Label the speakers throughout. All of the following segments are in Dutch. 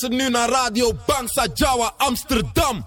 Speaker 1: luistert nu naar Radio Bangsa Jawa Amsterdam.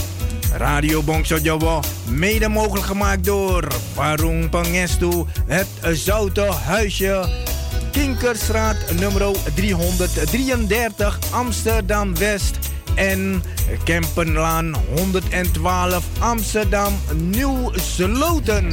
Speaker 2: Radio Bongso Jowo, mede mogelijk gemaakt door Warung Pangestu, het Zoute Huisje, Kinkerstraat nummer 333 Amsterdam West en Kempenlaan 112 Amsterdam Nieuw Sloten.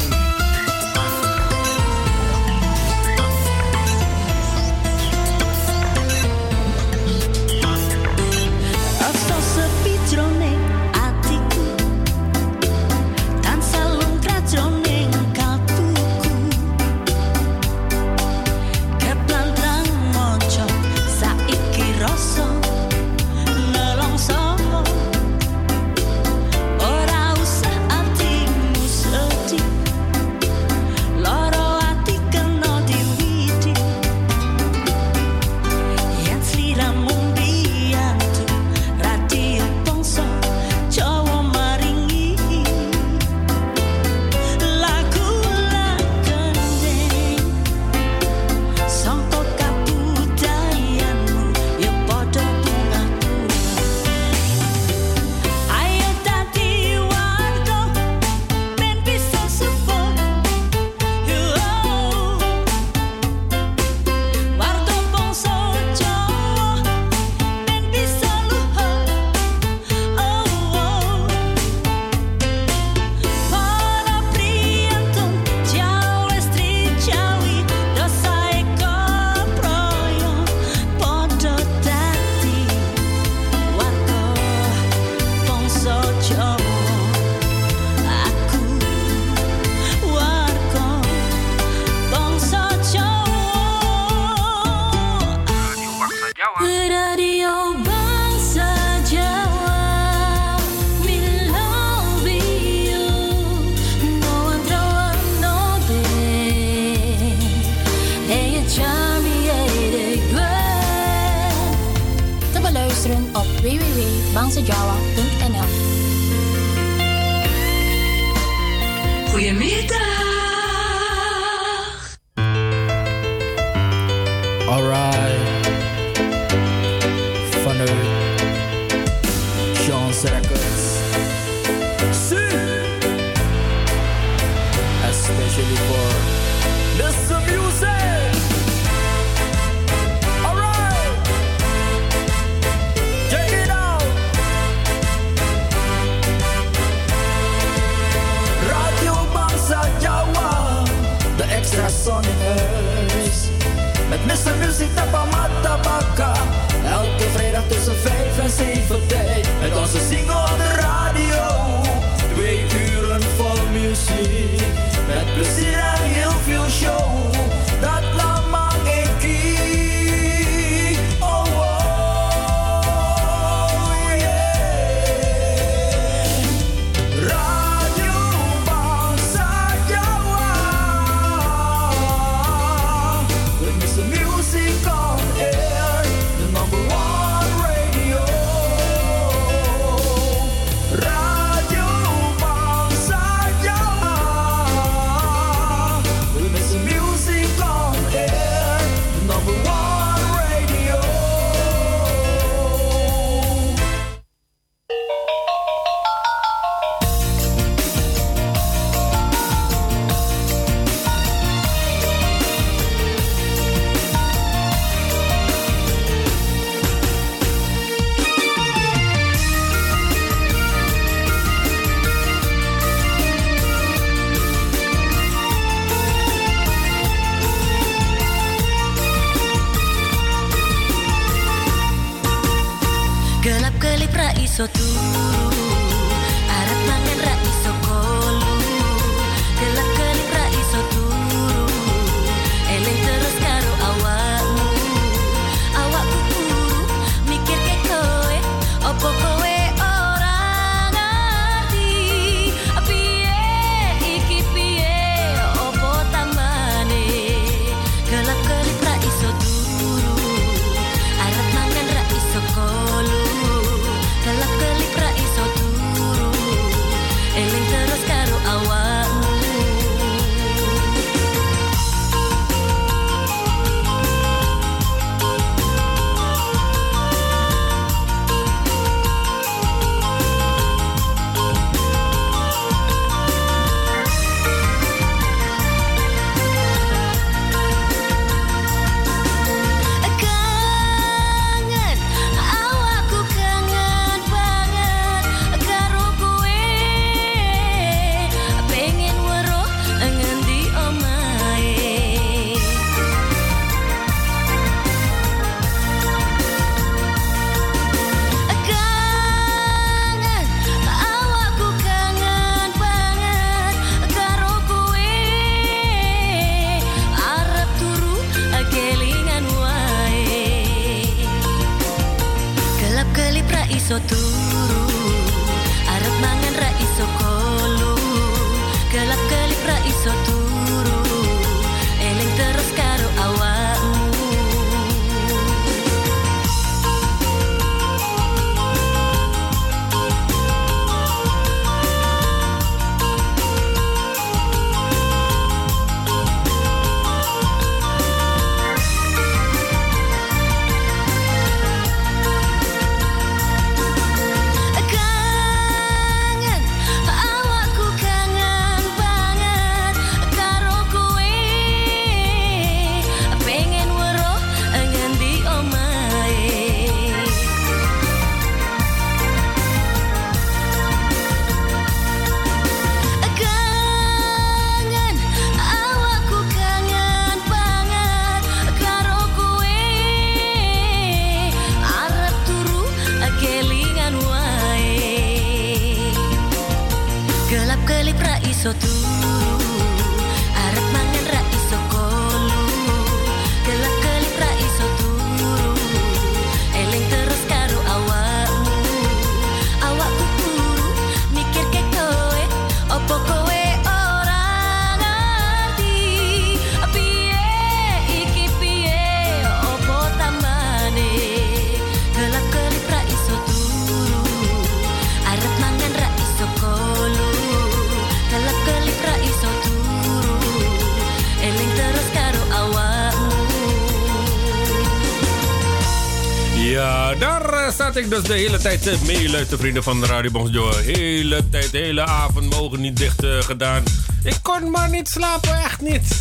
Speaker 3: Ik dus de hele tijd eh, meeluisteren, vrienden van de Radio Bonjour. Hele tijd, hele avond mogen niet dicht uh, gedaan. Ik kon maar niet slapen, echt niet.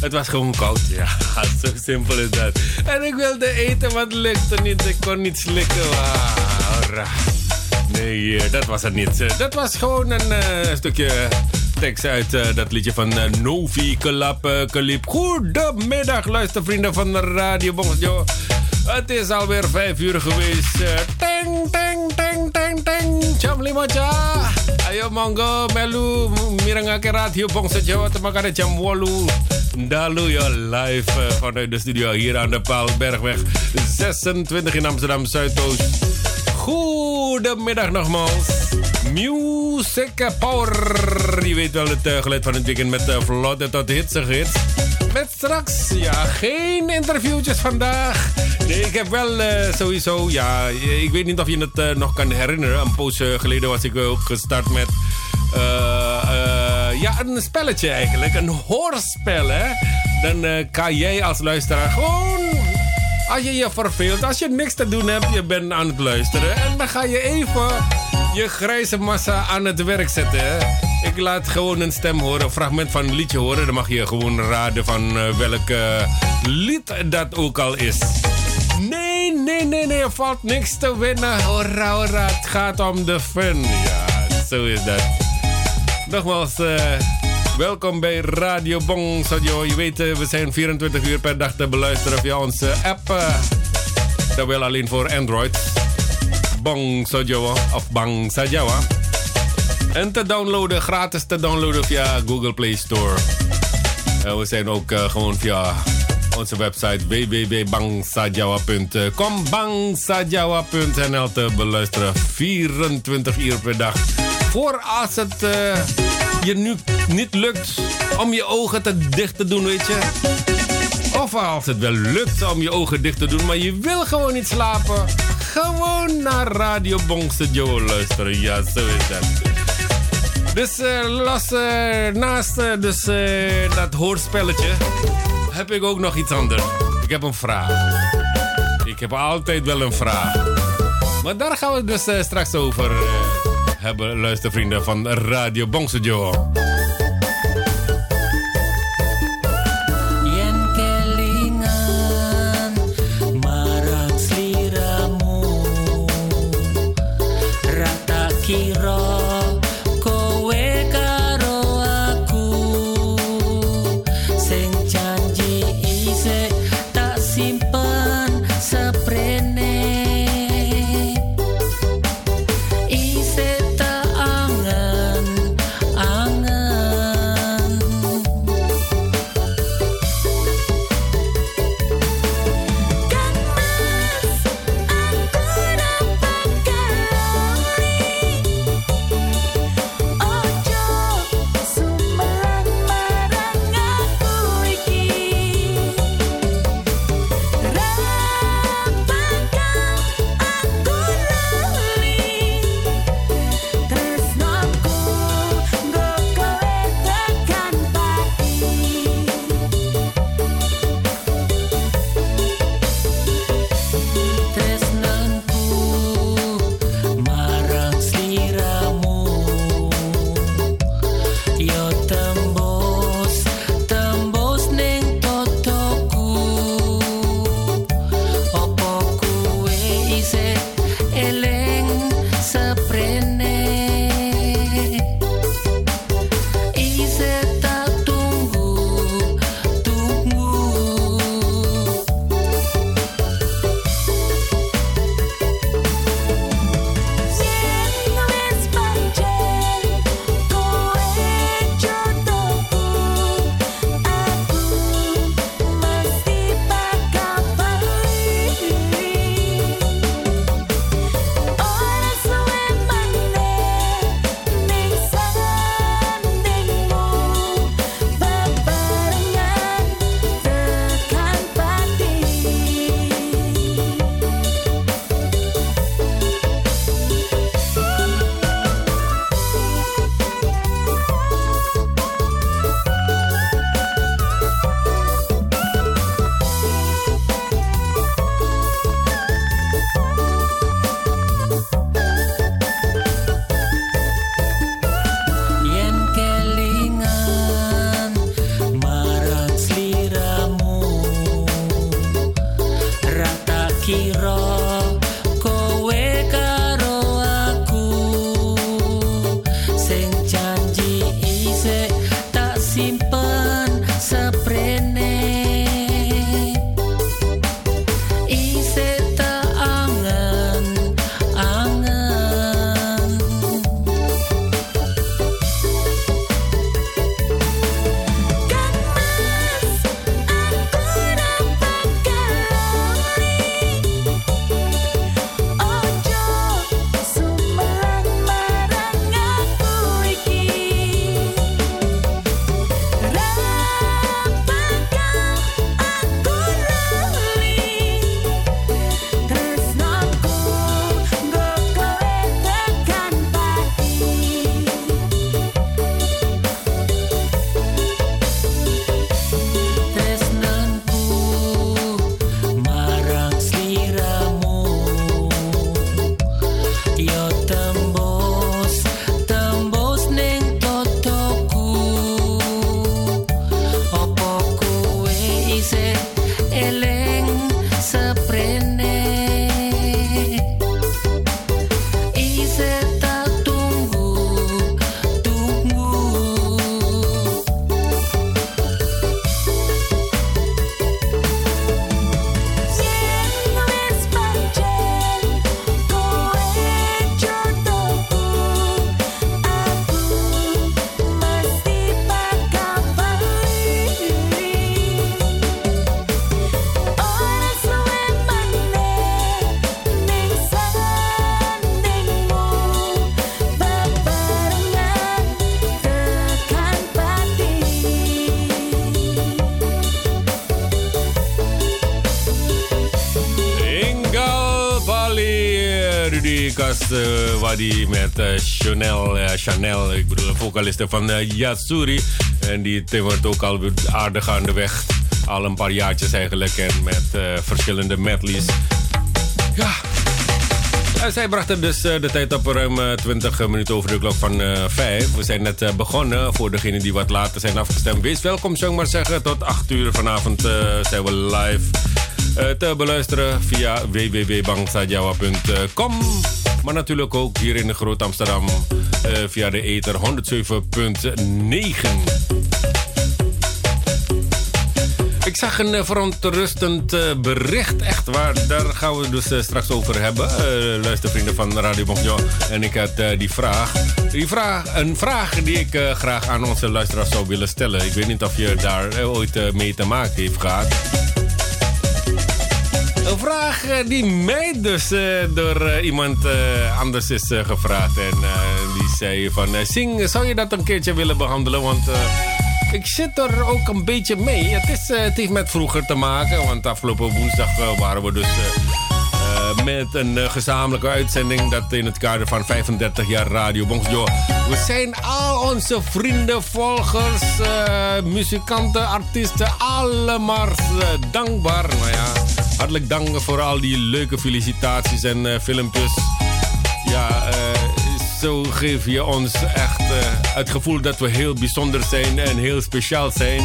Speaker 3: Het was gewoon koud, ja. Zo simpel is dat. En ik wilde eten, maar het lukte niet. Ik kon niet slikken. Nee, eh, dat was het niet. Dat was gewoon een stukje tekst uit dat liedje van Novi Kalap Kalip. Goedemiddag, luistervrienden van de Radio Bonjour. Het is alweer vijf uur geweest. Limocha. Ayo monggo melu miranga ke radio Bongse Jawa temakane jam 8. Dalu ya live uh, vanuit de studio hier aan de Paalbergweg 26 in Amsterdam Zuidoost. Goedemiddag nogmaals. Music Power. Je weet wel het uh, geluid van het weekend met uh, vlotte tot hitsige hits. Met straks, ja, geen interviewtjes vandaag. Nee, ik heb wel uh, sowieso, ja, ik weet niet of je het uh, nog kan herinneren. Een poos geleden was ik ook gestart met, ja, een spelletje eigenlijk. Een hoorspel, hè. Dan kan jij als luisteraar gewoon als je je verveelt, als je niks te doen hebt, je bent aan het luisteren. En dan ga je even je grijze massa aan het werk zetten. Ik laat gewoon een stem horen, een fragment van een liedje horen. Dan mag je gewoon raden van uh, welk uh, lied dat ook al is. Nee, nee, nee, nee, er valt niks te winnen. Hoera, hoera, het gaat om de fun. Ja, zo is dat. Nogmaals, uh, welkom bij Radio Bong Sadio. Je weet, we zijn 24 uur per dag te beluisteren via onze app. dat wel alleen voor Android. Bangsa Jawa of Bangsa Jawa. En te downloaden, gratis te downloaden via Google Play Store. we zijn ook uh, gewoon via onze website www.bangsajawa.com bangsajawa.nl te beluisteren 24 uur per dag. Voor als het uh, je nu niet lukt om je ogen te dicht te doen, weet je. Of als het wel lukt om je ogen dicht te doen, maar je wil gewoon niet slapen. Gewoon naar Radio Bongse luisteren. Ja, zo is dat. Dus uh, los, uh, naast uh, dus, dat hoorspelletje heb ik ook nog iets anders. Ik heb een vraag. Ik heb altijd wel een vraag. Maar daar gaan we dus straks over hebben, luistervrienden van Radio Bongse waar die met uh, Chanel, Chanel, ik bedoel, vocaliste van Yatsuri. En die wordt ook al aardig aan de weg. Al een paar jaartjes eigenlijk. En met verschillende medleys. Ja. Zij brachten dus de tijd op ruim 20 minuten over de klok van 5. We zijn net begonnen. Voor degenen die wat later zijn afgestemd. Wees welkom, zou ik maar zeggen. Tot 8 uur vanavond zijn we live. Eh, te beluisteren via www.bangsajawa.com. Maar natuurlijk ook hier in de Groot Amsterdam uh, via de Ether 107.9. Ik zag een verontrustend bericht, echt waar. Daar gaan we dus straks over hebben. Uh, luistervrienden van Radio Bonjour. En ik had die vraag. Die vraag. Een vraag die ik graag aan onze luisteraars zou willen stellen. Ik weet niet of je daar ooit mee te maken heeft gehad. Vraag eh, die mij dus uh, door uh, iemand anders is gevraagd. En die zei van... Sing, zou je dat een keertje willen behandelen? Want ik zit er ook een beetje mee. Het, is, het heeft met vroeger te maken. Want afgelopen woensdag waren we dus... met een gezamenlijke uitzending. Dat in het kader van 35 jaar Radio Bonjour. We zijn al onze vrienden, volgers, muzikanten, artiesten, allemaal dankbaar. Nou ja, Hartelijk dank voor al die leuke felicitaties en uh, filmpjes. Ja, uh, zo geef je ons echt uh, het gevoel dat we heel bijzonder zijn en heel speciaal zijn.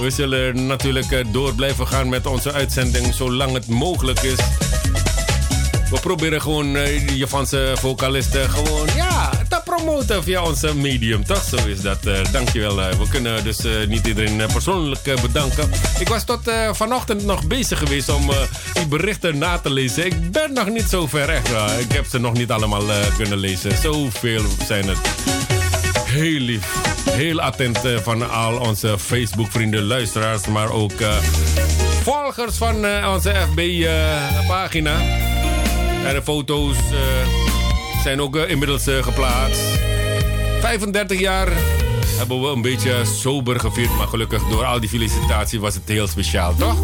Speaker 3: We zullen natuurlijk door blijven gaan met onze uitzending zolang het mogelijk is. We proberen gewoon de Japanse vocalisten gewoon te promoten via onze medium. Toch? Zo is dat. Uh, dankjewel. Uh, we kunnen dus niet iedereen persoonlijk bedanken. Ik was tot vanochtend nog bezig geweest om die berichten na te lezen. Ik ben nog niet zo ver echt. ik heb ze nog niet allemaal kunnen lezen. Zoveel zijn het. Heel lief. Heel attent van al onze Facebook-vrienden, luisteraars, maar ook volgers van onze FB-pagina. En de foto's zijn ook uh, inmiddels uh, geplaatst. 35 jaar hebben we een beetje sober gevierd. Maar gelukkig door al die felicitaties was het heel speciaal, toch?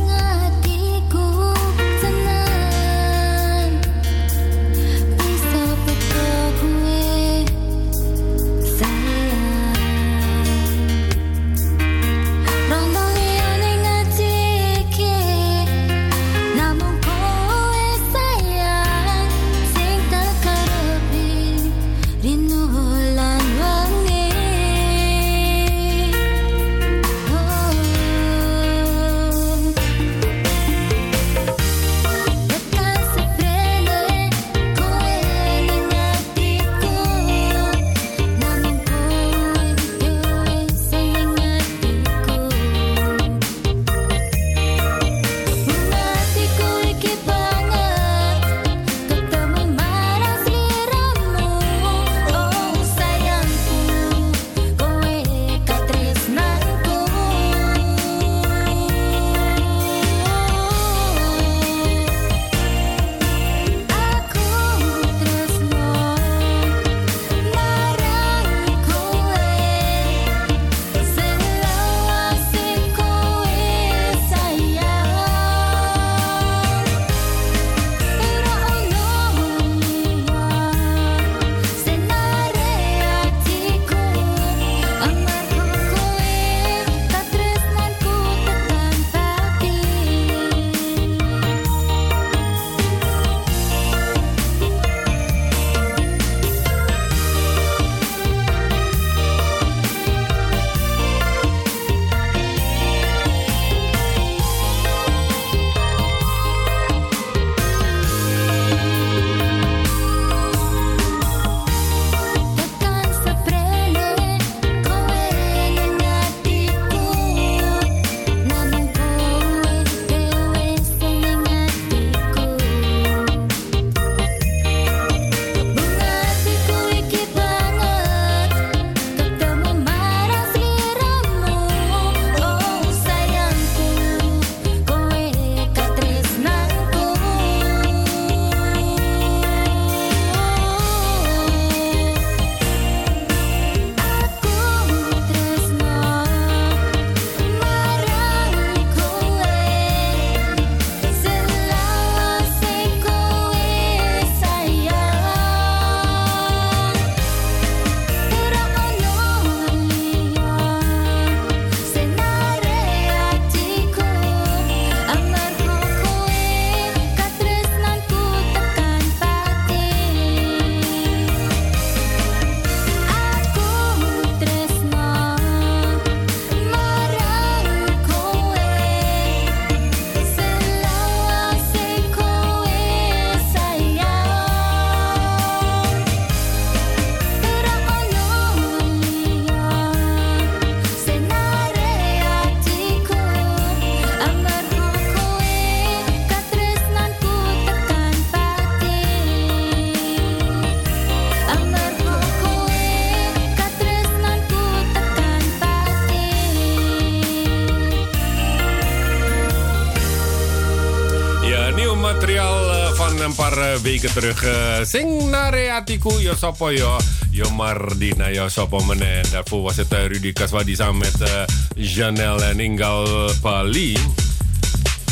Speaker 3: Eh, weken terug. Uh, Sing nare atiku yo sopo yo. Yo Mardina yo sopo mene. Daarvoor was het uh, Rudy Kaswadi samen met uh, Janelle en Ingal Pali.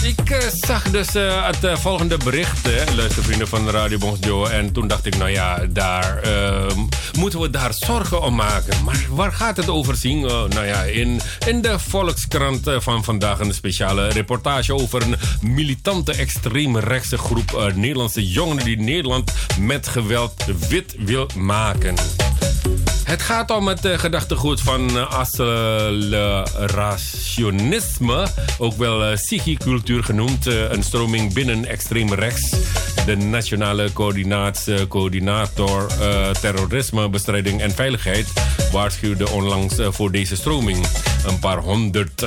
Speaker 3: Ik zag dus het uh, volgende bericht, hè, luistervrienden van Radio Bonsjo. En toen dacht ik, nou ja, daar ehm, moeten we daar zorgen om maken. Maar waar gaat het over zien? nou ja, in, in de Volkskrant van vandaag een speciale reportage over een militante extreemrechtse groep Nederlandse jongeren die Nederland met geweld wit wil maken. Het gaat om het uh, gedachtegoed van uh, ook wel uh, cultuur genoemd, een stroming binnen extreem rechts. De Nationale Coördinator Terrorisme, Bestrijding en Veiligheid waarschuwde onlangs voor deze stroming. Een paar honderd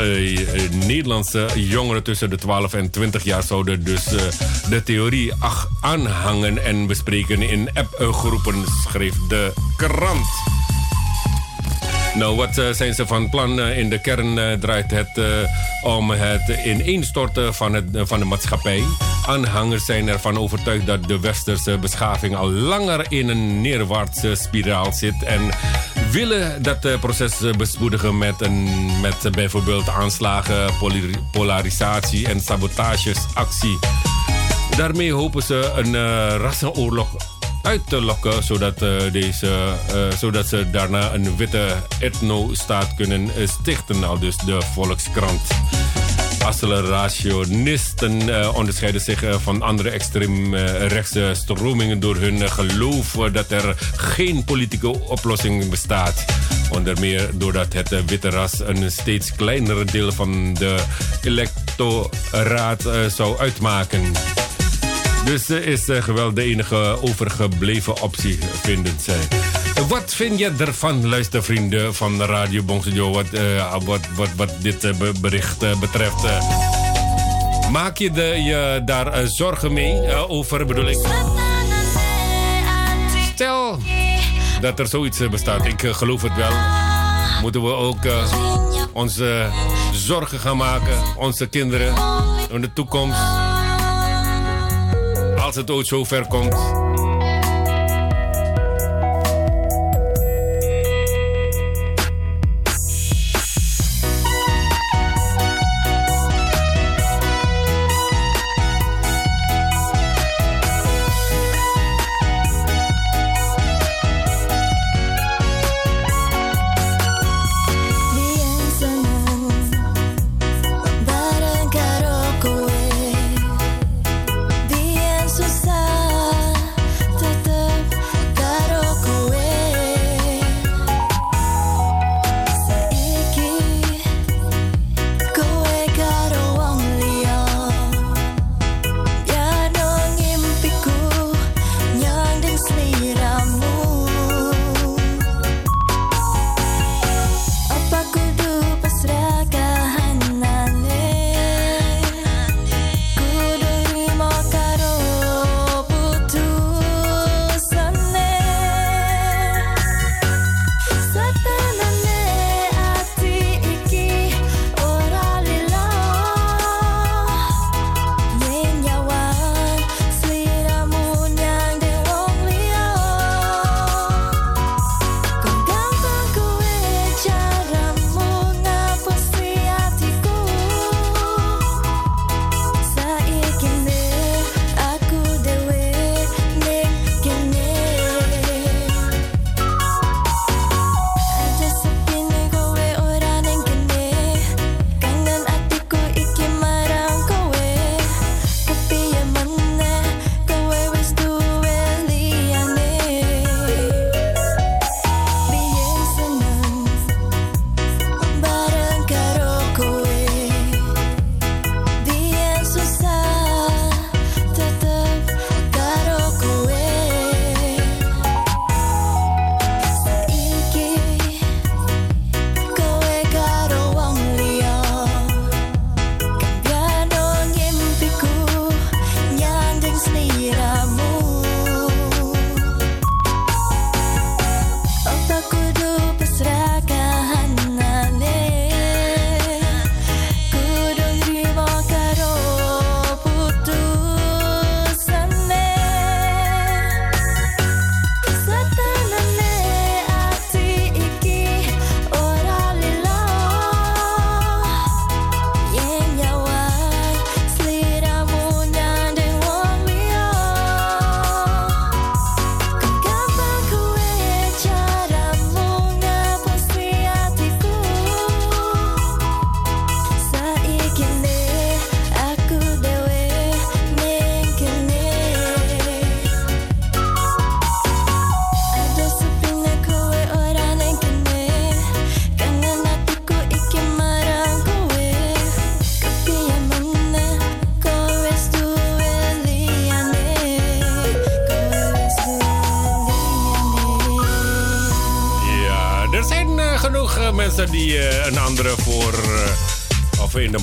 Speaker 3: Nederlandse jongeren tussen de 12 en 20 jaar zouden dus de theorie aanhangen en bespreken in appgroepen, schreef de krant. Nou, wat uh, zijn ze van plan? Uh, in de kern uh, draait het om het ineenstorten van, het, van de maatschappij. Aanhangers zijn ervan overtuigd dat de westerse beschaving al langer in een neerwaartse spiraal zit. En willen dat proces bespoedigen met, een, met bijvoorbeeld aanslagen, polarisatie en sabotagesactie. Daarmee hopen ze een rassenoorlog uit te lokken, zodat, uh, deze, uh, zodat ze daarna een witte etno-staat kunnen uh, stichten, al dus de Volkskrant. Accelerationisten uh, onderscheiden zich van andere extreemrechtse stromingen door hun geloof dat er geen politieke oplossing bestaat. Onder meer doordat het witte ras een steeds kleinere deel van de electoraat zou uitmaken. Dus uh, is uh, geweld de enige overgebleven optie, vinden zij. Wat vind je ervan, luistervrienden van Radio Bongsejo, wat, uh, wat, wat, wat dit bericht betreft? maak je de, je daar zorgen mee over, bedoel ik? Stel dat er zoiets bestaat, ik geloof het wel. Moeten we ook onze zorgen gaan maken, onze kinderen, in de toekomst als het ooit zo ver komt.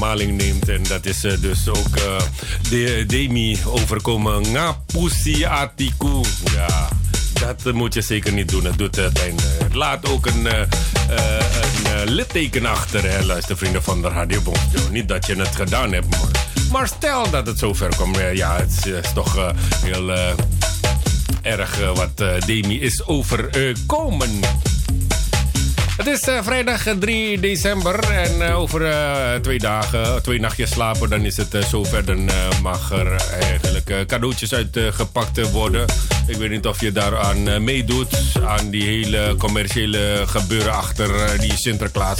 Speaker 3: Maling neemt. En dat is dus ook de, Demi overkomen. Ngapusi Atiku. Ja, dat moet je zeker niet doen. Het doet pijn. Laat ook een, een litteken achter, hè, luistervrienden van de Radio Niet dat je het gedaan hebt, maar, maar stel dat het zover komt. ja, het is, toch heel erg wat Demi is overkomen. Het is uh, vrijdag 3 eh, december en uh, over twee dagen, twee nachtjes slapen, dan is het zover. Dan mag er eigenlijk cadeautjes uitgepakt worden. Ik weet niet of je daaraan meedoet, aan die hele commerciële gebeuren achter die Sinterklaas.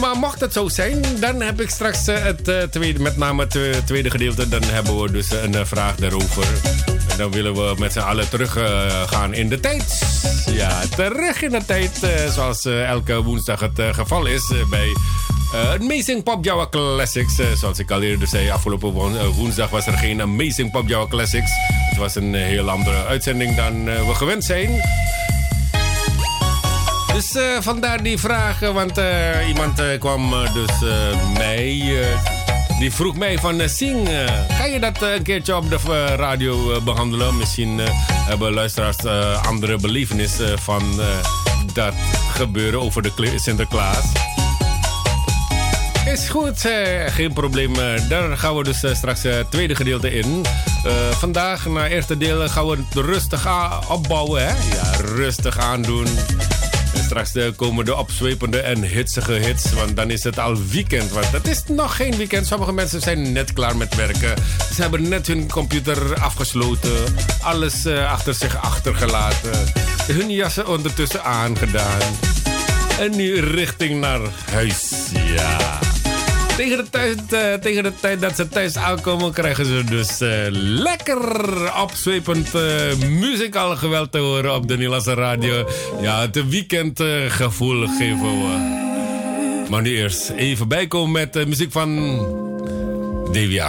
Speaker 3: Maar mocht het zo zijn, dan heb ik straks het tweede, met name het tweede gedeelte. Dan hebben we dus een vraag daarover. Dan willen we met z'n allen terug gaan in de tijd. Ja, terug in de tijd, uh, zoals uh, elke woensdag het geval is bij Amazing Pop Java Classics. zoals ik al eerder zei, afgelopen woensdag was er geen Amazing Pop Java Classics. Het was een heel andere uitzending dan we gewend zijn. Dus vandaar die vraag, want iemand kwam dus mij die vroeg mij van uh, Sing, uh, ga je dat uh, een keertje op de radio behandelen? Misschien hebben luisteraars andere belevenis van dat gebeuren over de Sinterklaas. Is goed, geen probleem. daar gaan we dus straks het tweede gedeelte in. vandaag, na eerste deel, gaan we het rustig opbouwen. Hè? Ja, rustig aandoen straks eh, komen de opzwepende en hitsige hits. Want dan is het al weekend. Want het is nog geen weekend. Sommige mensen zijn net klaar met werken. Ze hebben net hun computer afgesloten. Alles uh, achter zich achtergelaten. Hun jassen ondertussen aangedaan. En nu richting naar huis. Ja. Tegen de, tijd, uh, tegen de tijd dat ze thuis aankomen, krijgen ze dus uh, lekker opzwepend uh, muzikaal geweld te horen op de Nederlandse radio. Ja, het weekendgevoel geven we. Maar nu eerst even bijkomen met de muziek van Davy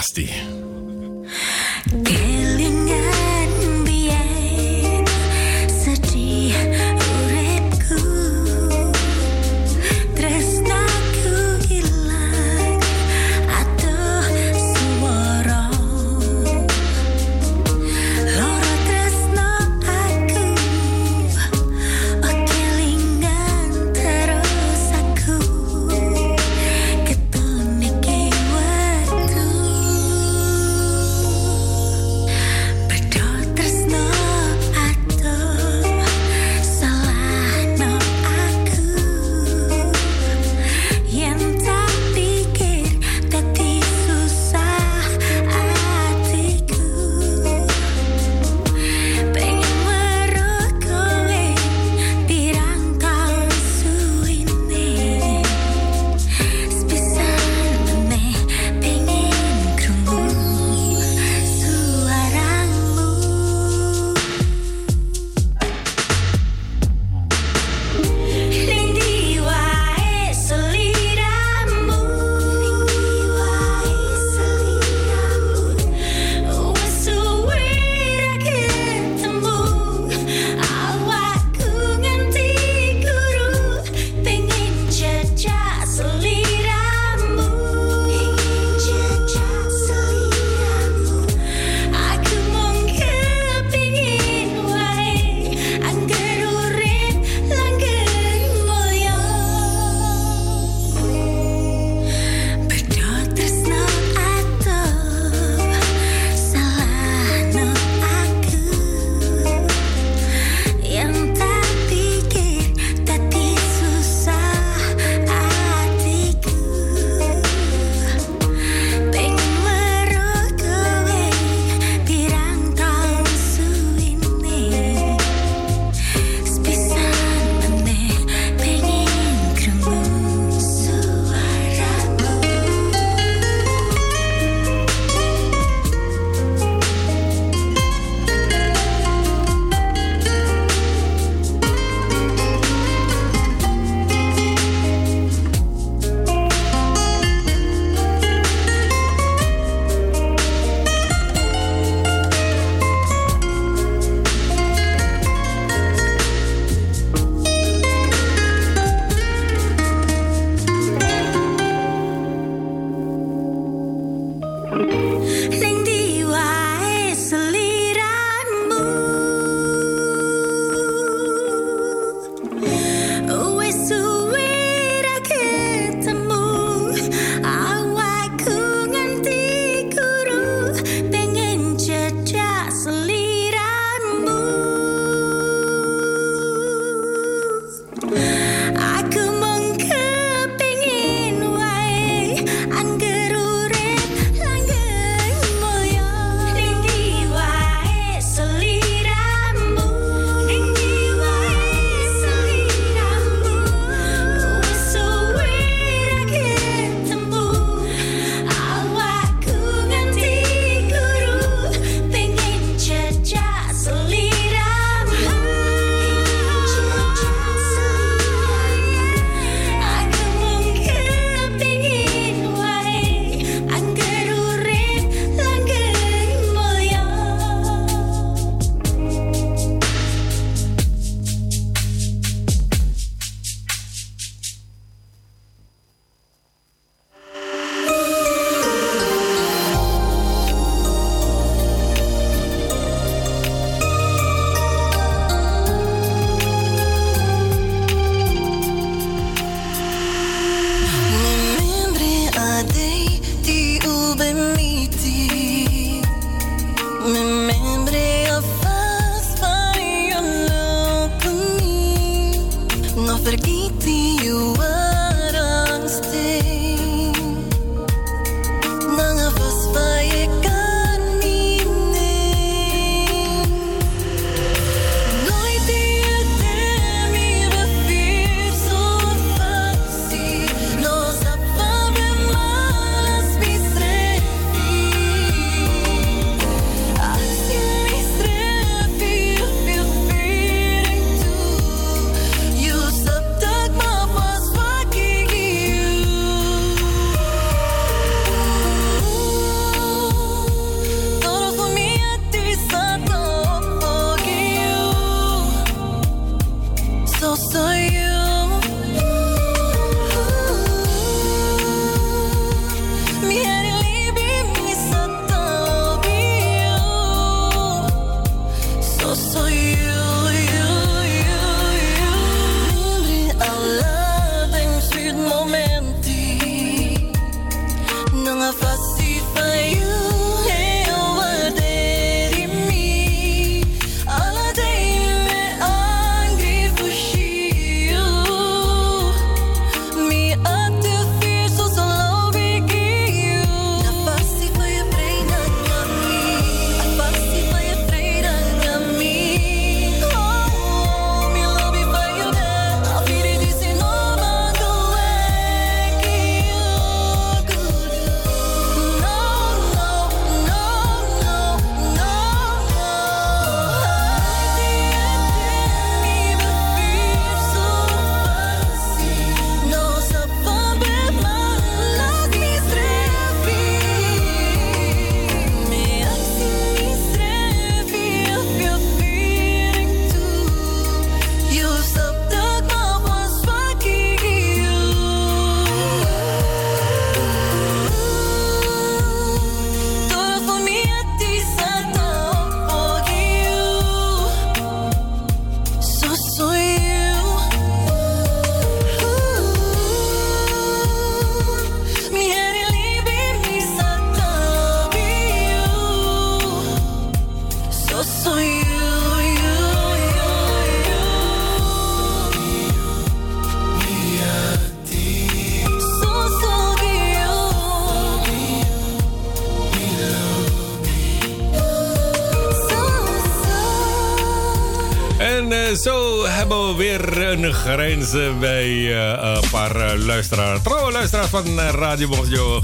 Speaker 3: een grens bij uh, een paar luisteraars. Trouwe luisteraars van Radio Bosjo.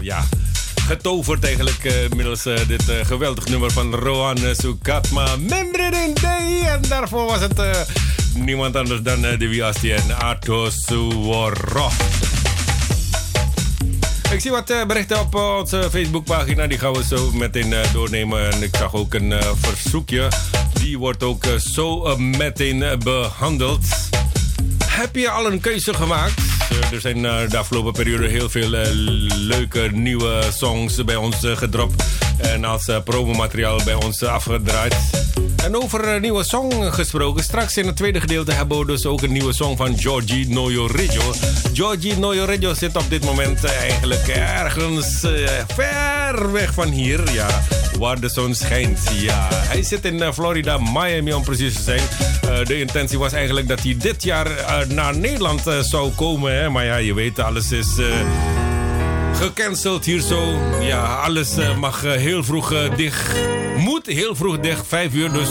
Speaker 3: ja, getoverd eigenlijk middels dit geweldig nummer van Rohan Sukatma. Membre Day. En daarvoor was het niemand anders dan de Wiasti en Arto Suworo. Ik zie wat berichten op onze Facebookpagina. Die gaan we zo meteen doornemen. En ik zag ook een verzoekje die wordt ook eh, zo eh, meteen eh, behandeld. Heb je al een keuze gemaakt? er zijn de afgelopen periode heel veel leuke nieuwe songs bij ons gedropt. En als promomateriaal bij ons afgedraaid. En over een nieuwe song gesproken. Straks in het tweede gedeelte hebben we dus ook een nieuwe song van Georgie Noyorejo. Georgie Noyorejo zit op dit moment eigenlijk ergens ver weg van hier. Ja, waar de zon schijnt. Ja, hij zit in eh, Florida, Miami om precies te zijn. De intentie was eigenlijk dat hij dit jaar naar Nederland zou komen. Hè? Maar ja, je weet, alles is gecanceld hier zo. Ja, alles mag heel vroeg dicht. Moet heel vroeg dicht. Vijf uur dus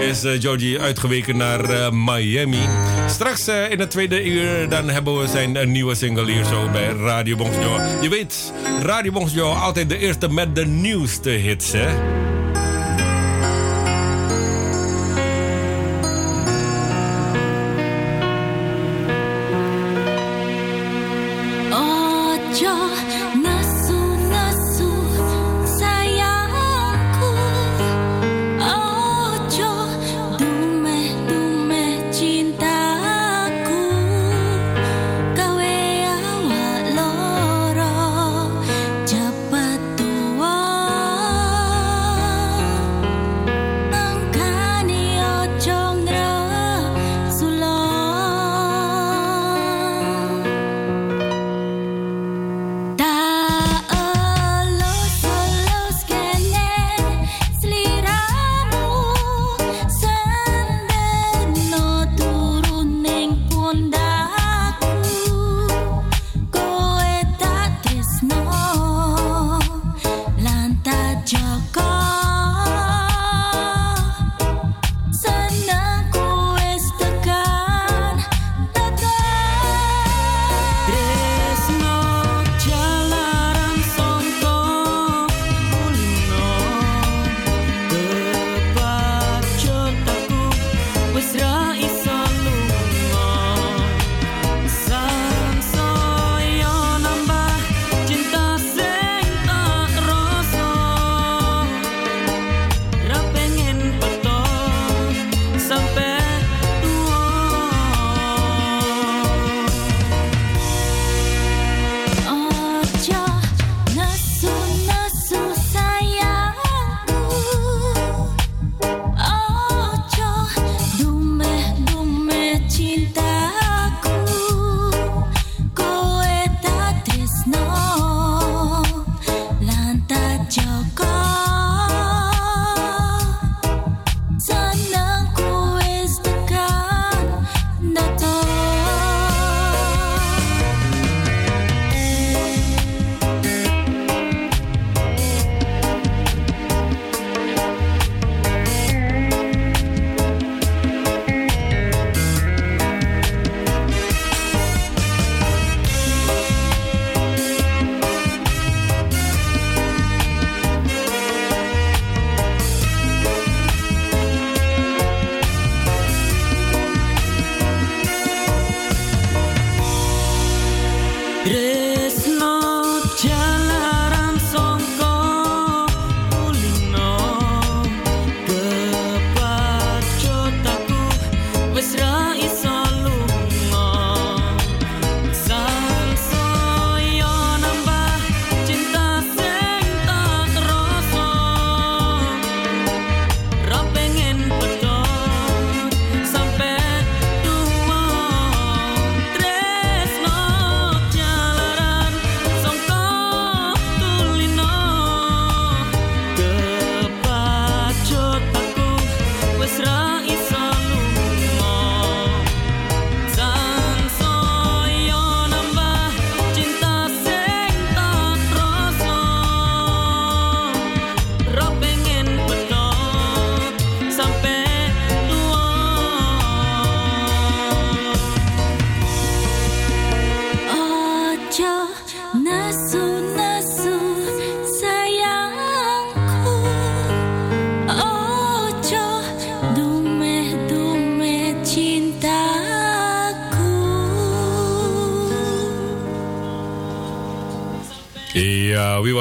Speaker 3: is Georgie uitgeweken naar Miami. Straks in het tweede uur dan hebben we zijn nieuwe single hier zo bij Radio Bongjo. Je weet, Radio Bongjo altijd de eerste met de nieuwste hits hè.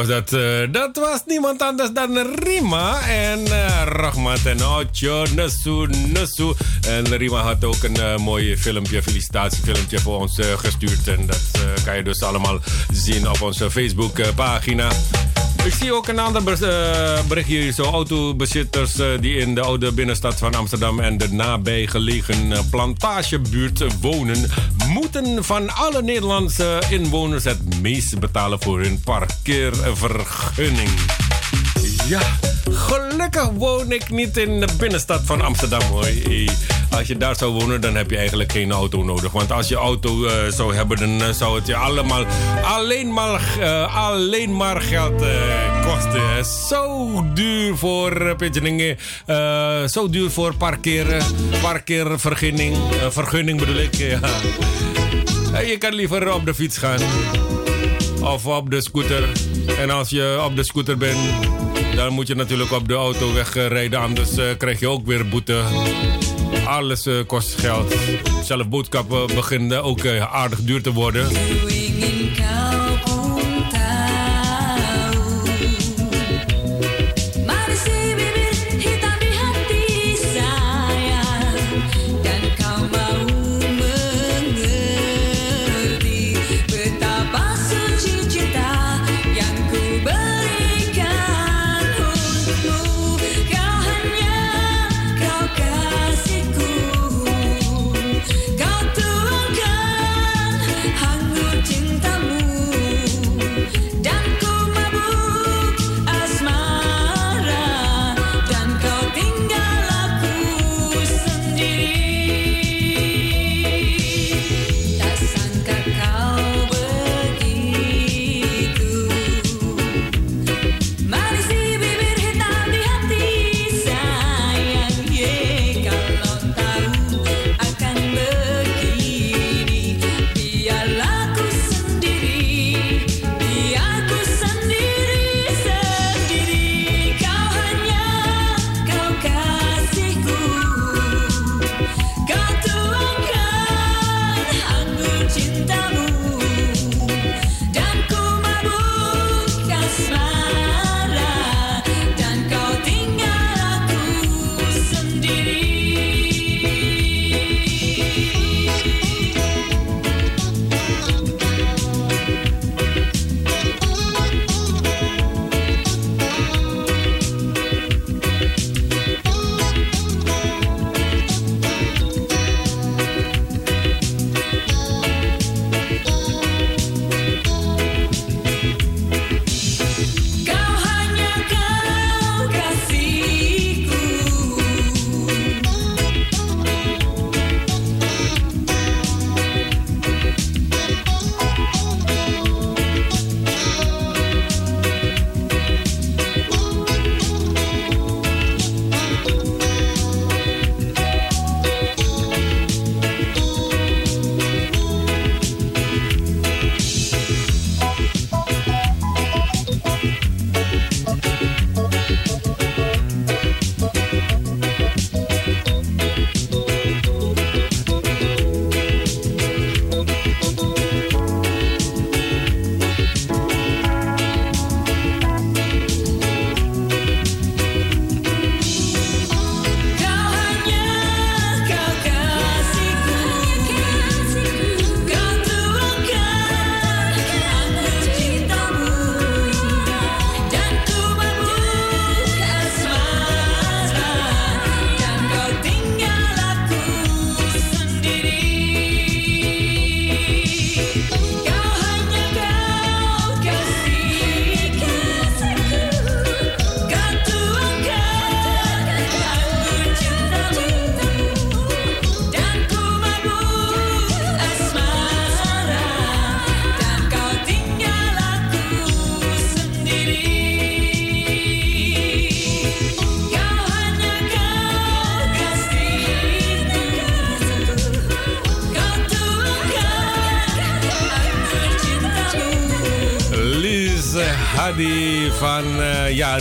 Speaker 2: Dat? Uh, dat was niemand anders dan Rima en uh, Rahmat en Ocho, Nesu, Nesu. En Rima had ook een uh, mooi filmpje, felicitatiefilmpje voor ons gestuurd. En dat kan je dus allemaal zien op onze Facebookpagina. Ik zie ook een ander bericht hier. Zo autobezitters die in de oude binnenstad van Amsterdam en de nabijgelegen plantagebuurt wonen, moeten van alle Nederlandse inwoners het meest betalen voor hun parkeervergunning. Ja, gelukkig woon ik niet in de binnenstad van Amsterdam hoor. Als je daar zou wonen, dan heb je eigenlijk geen auto nodig. Want als je auto uh, zou hebben, dan uh, zou het je allemaal alleen maar, uh, alleen maar geld kosten. Zo duur voor Pidgeningen. zo duur voor parkeren. Parkeervergunning. vergunning bedoel ik. Ja. Je kan liever op de fiets gaan of op de scooter. En als je op de scooter bent, dan moet je natuurlijk op de auto wegrijden. Anders krijg je ook weer boete. Alles uh, kost geld. Zelf boodschappen beginnen ook uh, aardig duur te worden.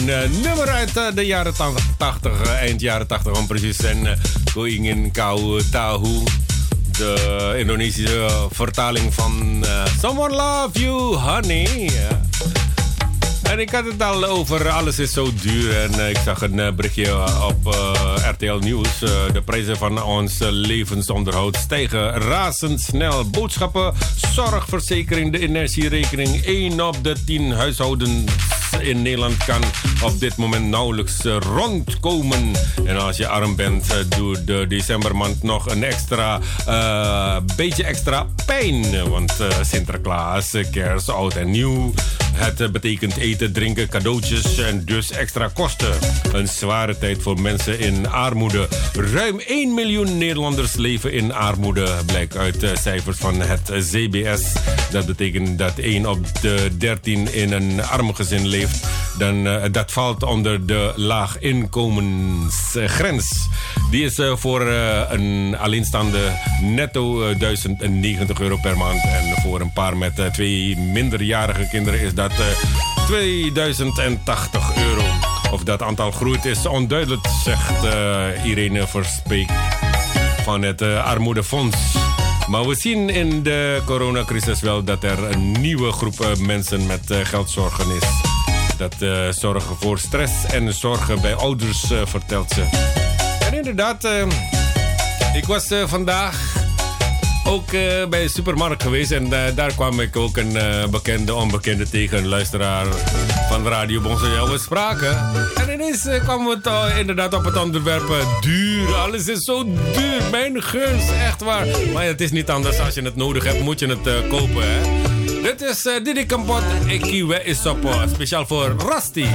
Speaker 2: Uh, nummer uit uh, de jaren 80, eind jaren 80 om precies zijn. Going in Kau Tahu. De Indonesische vertaling van Someone Love You Honey.
Speaker 3: En ik had het al over alles is zo duur. En ik zag een berichtje op RTL Nieuws. de prijzen van ons levensonderhoud stijgen razendsnel. Boodschappen, zorgverzekering, de energierekening. 1 op de 10 huishoudens in Nederland kan op dit moment nauwelijks rondkomen. En als je arm bent, doet de decembermaand nog een extra, beetje extra pijn. Want Sinterklaas, kerst, oud en nieuw. Het betekent eten, drinken, cadeautjes en dus extra kosten. Een zware tijd voor mensen in armoede. Ruim 1 miljoen Nederlanders leven in armoede, blijkt uit cijfers van het CBS. Dat betekent dat 1 op de 13 in een arm gezin leeft. Dan, uh, dat valt onder de laaginkomensgrens. Die is uh, voor uh, een alleenstaande netto 1090 euro per maand. En voor een paar met twee minderjarige kinderen is dat 2080 euro. Of dat aantal groeit is onduidelijk, zegt Irene Verspeek van het Armoedefonds. Maar we zien in de coronacrisis wel dat er een nieuwe groep mensen met uh, geldzorgen is. Dat zorgen voor stress en zorgen bij ouders, vertelt ze. En inderdaad, ik was vandaag ook uh, bij de supermarkt geweest. En uh, daar kwam ik ook een uh, bekende, onbekende tegen. Luisteraar van Radio Bonsoir. We spraken. En ineens kwam het inderdaad op het onderwerp duur. Alles is zo duur. Mijn gunst, echt waar. Maar het is niet anders. Als je het nodig hebt, moet je het kopen. Hè? Dit is Didi Kampot. Ik is op. Speciaal voor Rusty.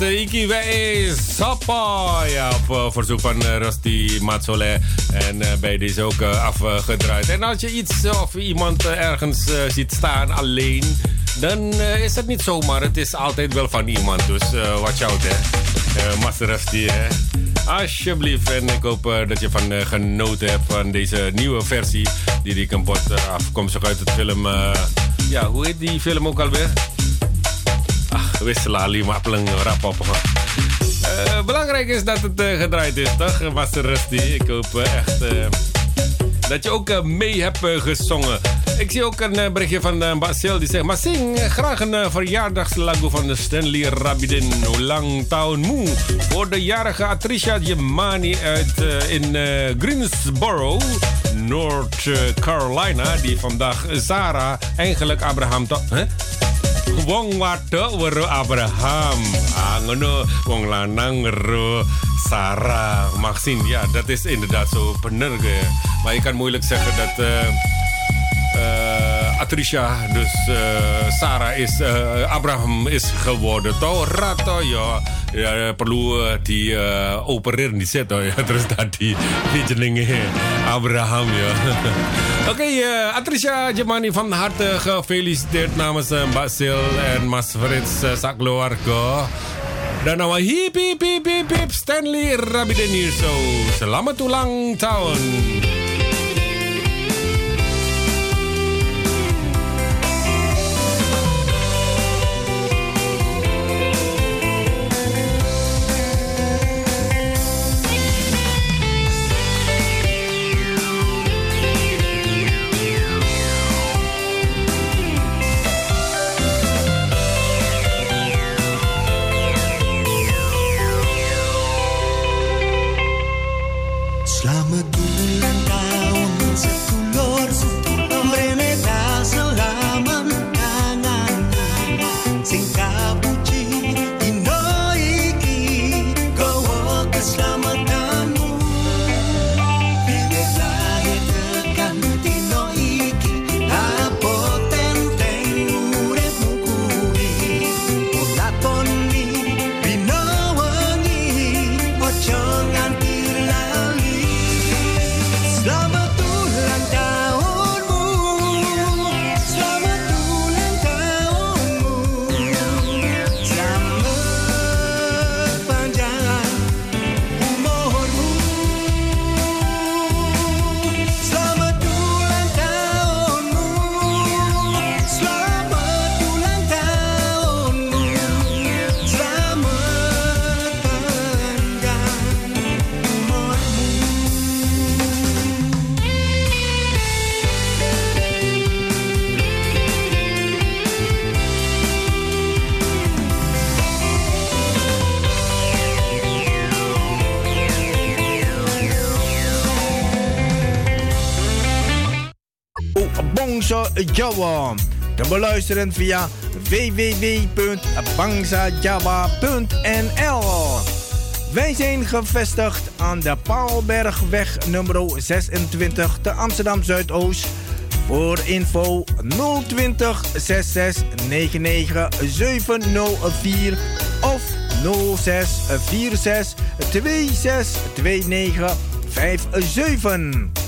Speaker 3: Iki Wij Sappa. Ja, op uh, verzoek van uh, Rusty Matsole. En uh, bij deze ook afgedraaid. En als je iets of iemand ergens ziet staan alleen... dan is het niet zomaar. Het is altijd wel van iemand. Dus watch out, hè. Master Rusty, hè. Alsjeblieft. En ik hoop dat je van genoten hebt van deze nieuwe versie... die die kapot afkomstig uit het film... ja, hoe heet die film ook alweer? Wisselen lima pleng rap op. Uh, belangrijk is dat het gedraaid is, toch? Master Rusty. Ik hoop echt dat je ook mee hebt gezongen. Ik zie ook een berichtje van uh, Basil die zegt... Maar zing graag een verjaardagslago van Stanley Rabidin. Lang Town Moe. Voor de jarige Atricia Jemani uit in Greensboro, North Carolina. Die vandaag Sarah, eigenlijk Abraham... Huh? Wong wadok weru Abraham. Ah, wong lanang weru Sarah. Maxine, ja, dat is inderdaad zo bener. Maar je kan moeilijk zeggen dat... Uh, Atrisha, dus uh, Sarah is, uh, Abraham is geworden. Toch? Rato, ja. ja perlu di uh, opereren di set, ya. Terus tadi di Abraham, ya. Oké, okay, uh, Atrisha Jemani van harte gefeliciteerd namens uh, Mbak Sil en Mas Frits uh, Sakloargo. Dan nou hip hip hip hip Stanley Rabiden hier zo. Selamat ulang tahun. Jawa. Te beluisteren via www.bangsajava.nl. Wij zijn gevestigd aan de Paalbergweg nummer 26 te Amsterdam Zuidoost. Voor info 020 66 99 704 of 06 46 26 29 57.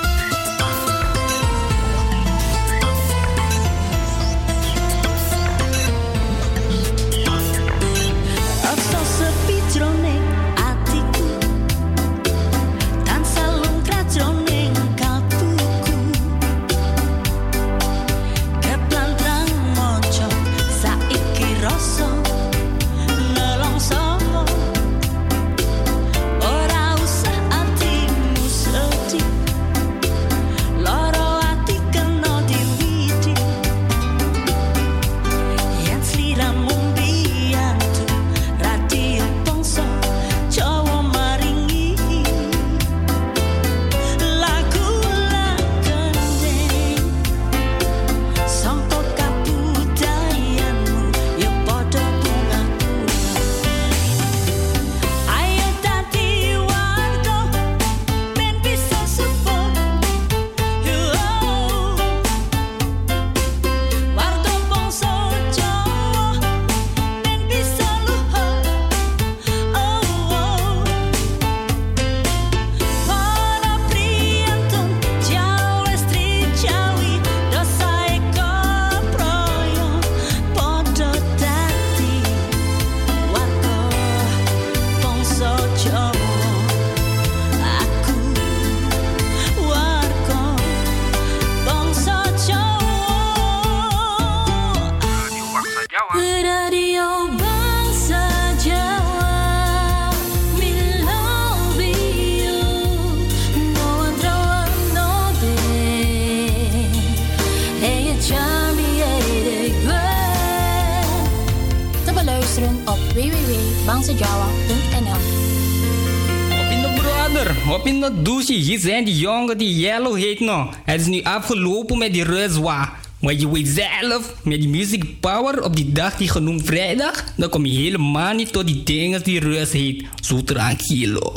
Speaker 4: Die Yellow heet nog. Het is nu afgelopen met die reuzwa. Maar je weet zelf, met die music power op die dag die genoemd vrijdag, dan kom je helemaal niet tot die dingen die reus heet. Zo tranquilo.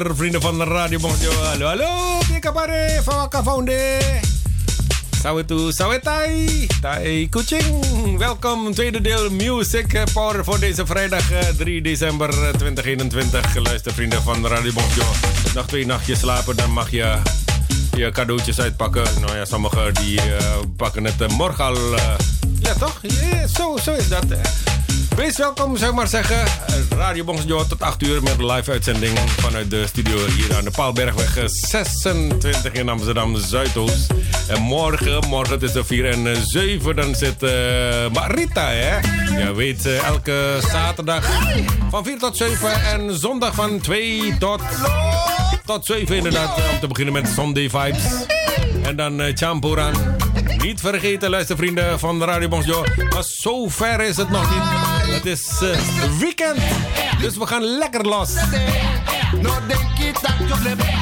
Speaker 3: Vrienden van de Radio Bonjo. Hallo, hallo. Pikapare, Fawaka Founde. Sawetu, sawetai. Tai kuching. Welkom, tweede deel Music Power voor deze vrijdag eh, 3 december eh, 2021. Luister, vrienden van de Radio Bonjo. Nog twee nachtjes slapen, dan mag je je cadeautjes uitpakken. Nou ja, sommigen die eh, pakken het eh, morgen al. eh, ja, toch? Zo, zo is dat. Eh. Wees welkom, zou ik maar zeggen. Eh, Radio Bonjour tot 8 uur met live uitzending vanuit de studio hier aan de Paalbergweg eh, 26 in Amsterdam Zuidoost. En morgen, morgen tussen 4 en eh, 7, dan zit eh, Marita, hè? Je weet, eh, elke zaterdag van 4 tot 7 en zondag van 2 tot, tot 7 inderdaad. eh, Om te beginnen met Sunday Vibes. En dan uh, Champuran. Niet vergeten, luistervrienden van Radio Bonjour. Maar zo ver is het nog niet. Het is eh, weekend. Dus we gaan lekker los.
Speaker 5: No denk je dat je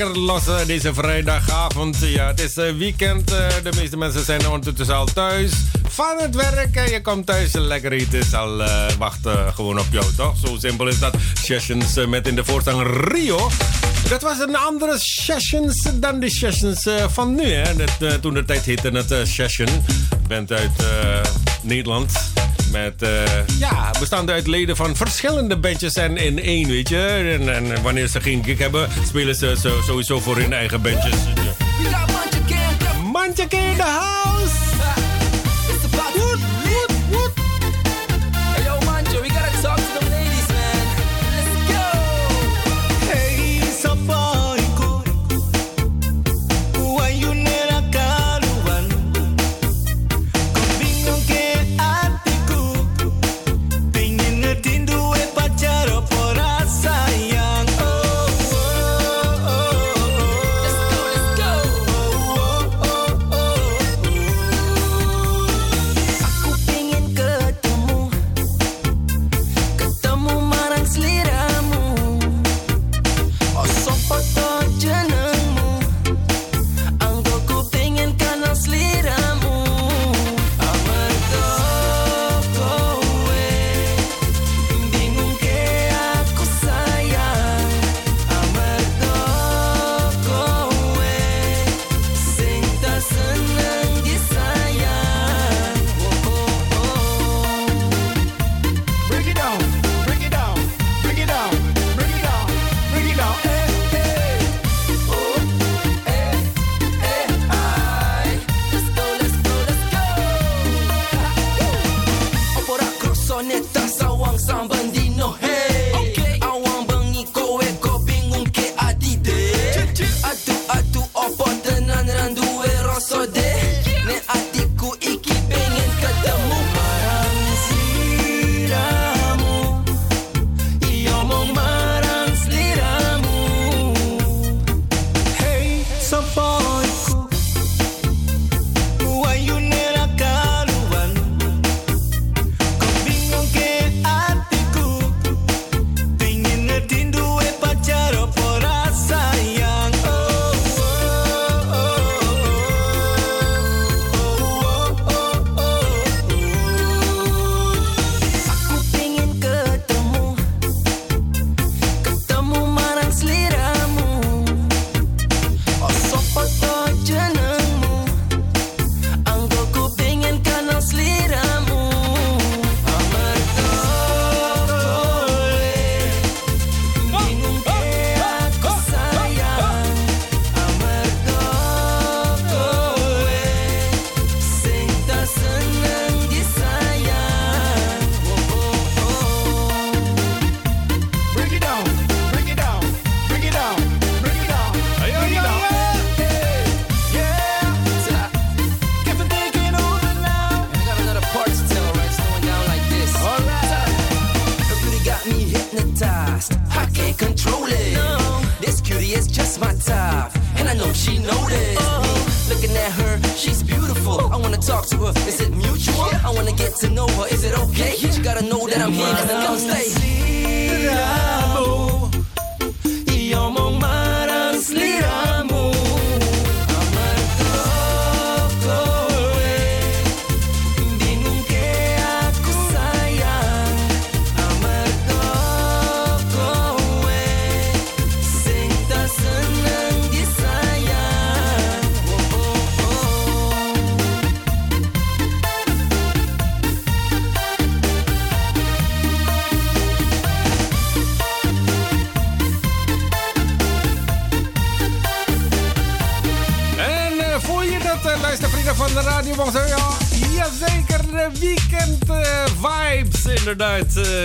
Speaker 6: lekker los uh, deze vrijdagavond. Ja, het is uh, weekend. Uh, de meeste mensen zijn ondertussen al thuis van het werk. En je komt thuis lekker eten. Zal uh, wachten gewoon op jou, toch? Zo simpel is dat. Sessions met in de voorstander Rio. Dat was een andere sessions dan de sessions van nu. Hè? Dat, toen de tijd heette het uh, session. Bent uit Nederland. Met, ja, bestaande uit leden van verschillende bandjes en in één, weet je. En, en wanneer ze geen gig hebben, spelen ze sowieso voor hun eigen bandjes. Mantjeke in the house!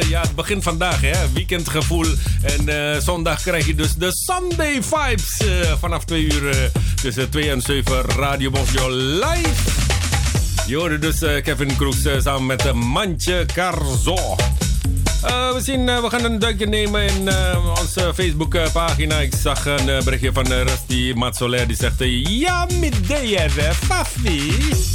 Speaker 6: Ja, het begint vandaag, hè. Weekendgevoel. En zondag krijg je dus de Sunday vibes. vanaf 2 uur tussen 2 en 7 Radio Bonzo live. Je hoorde dus Kevin Kroes samen met Mantje Carzo. Uh, we, zien, uh, we gaan een duikje nemen in uh, onze Facebookpagina. Ik zag een berichtje van Rusty Matsolaire die zegt... Ja, middeer, Fafi.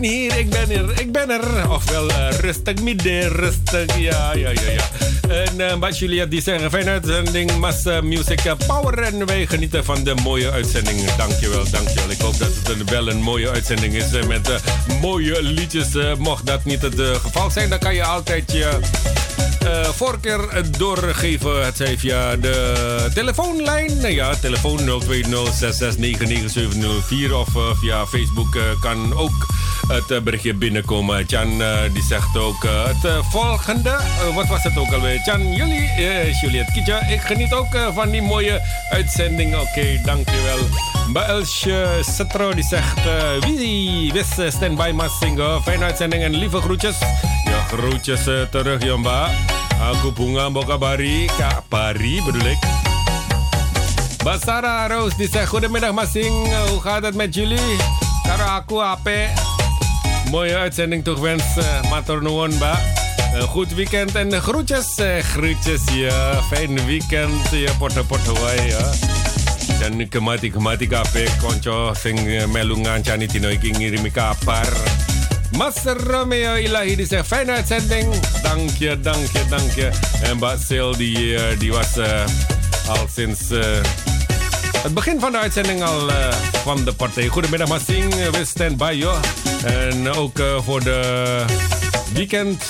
Speaker 6: Ben
Speaker 3: hier, ik ben er, ik ben er. Ofwel uh, rustig midden, rustig, ja, ja, ja, ja. En uh, Bas Juliet die zeggen, fijne uitzending, Massa Music Power. En wij genieten van de mooie uitzending. Dankjewel, dankjewel. Ik hoop dat het een, wel een mooie uitzending is met mooie liedjes. mocht dat niet het geval zijn, dan kan je altijd je uh, voorkeur doorgeven. Het zij via de telefoonlijn. Ja, telefoon 020 6699704 of via Facebook kan ook het berichtje binnenkomen. Jan die zegt ook het volgende. wat was het ook alweer? Jan, jullie, Juliet Kitja, ik geniet ook van die mooie uitzending. Oké, okay, dankjewel. Baelsje Setro die zegt: Wie wist standby must zingen? Fijne uitzending en lieve groetjes. Ja, groetjes terug, Jomba. Aku bunga bari, Kak Pari bedoel ik. Basara Roos die zegt goedemiddag Masing, hoe gaat het met jullie? Karo aku ape. Mooie uitzending toegewenst, uh, Mator nuwun, Ba. Uh, goed weekend en groetjes, uh, groetjes ja. Fijn weekend, ja, porto porto ja. Dan kemati kemati kape konco sing melungan cani tino iki ngirimi kapar. Master Romeo Ilahi die zegt fijne uitzending. Dank je, dank je, dank je. En Basil die, uh, die was uh, al sinds uh, het begin van de uitzending al van de partij. Goedemiddag Massing, we stand by joh. En ook voor de weekend.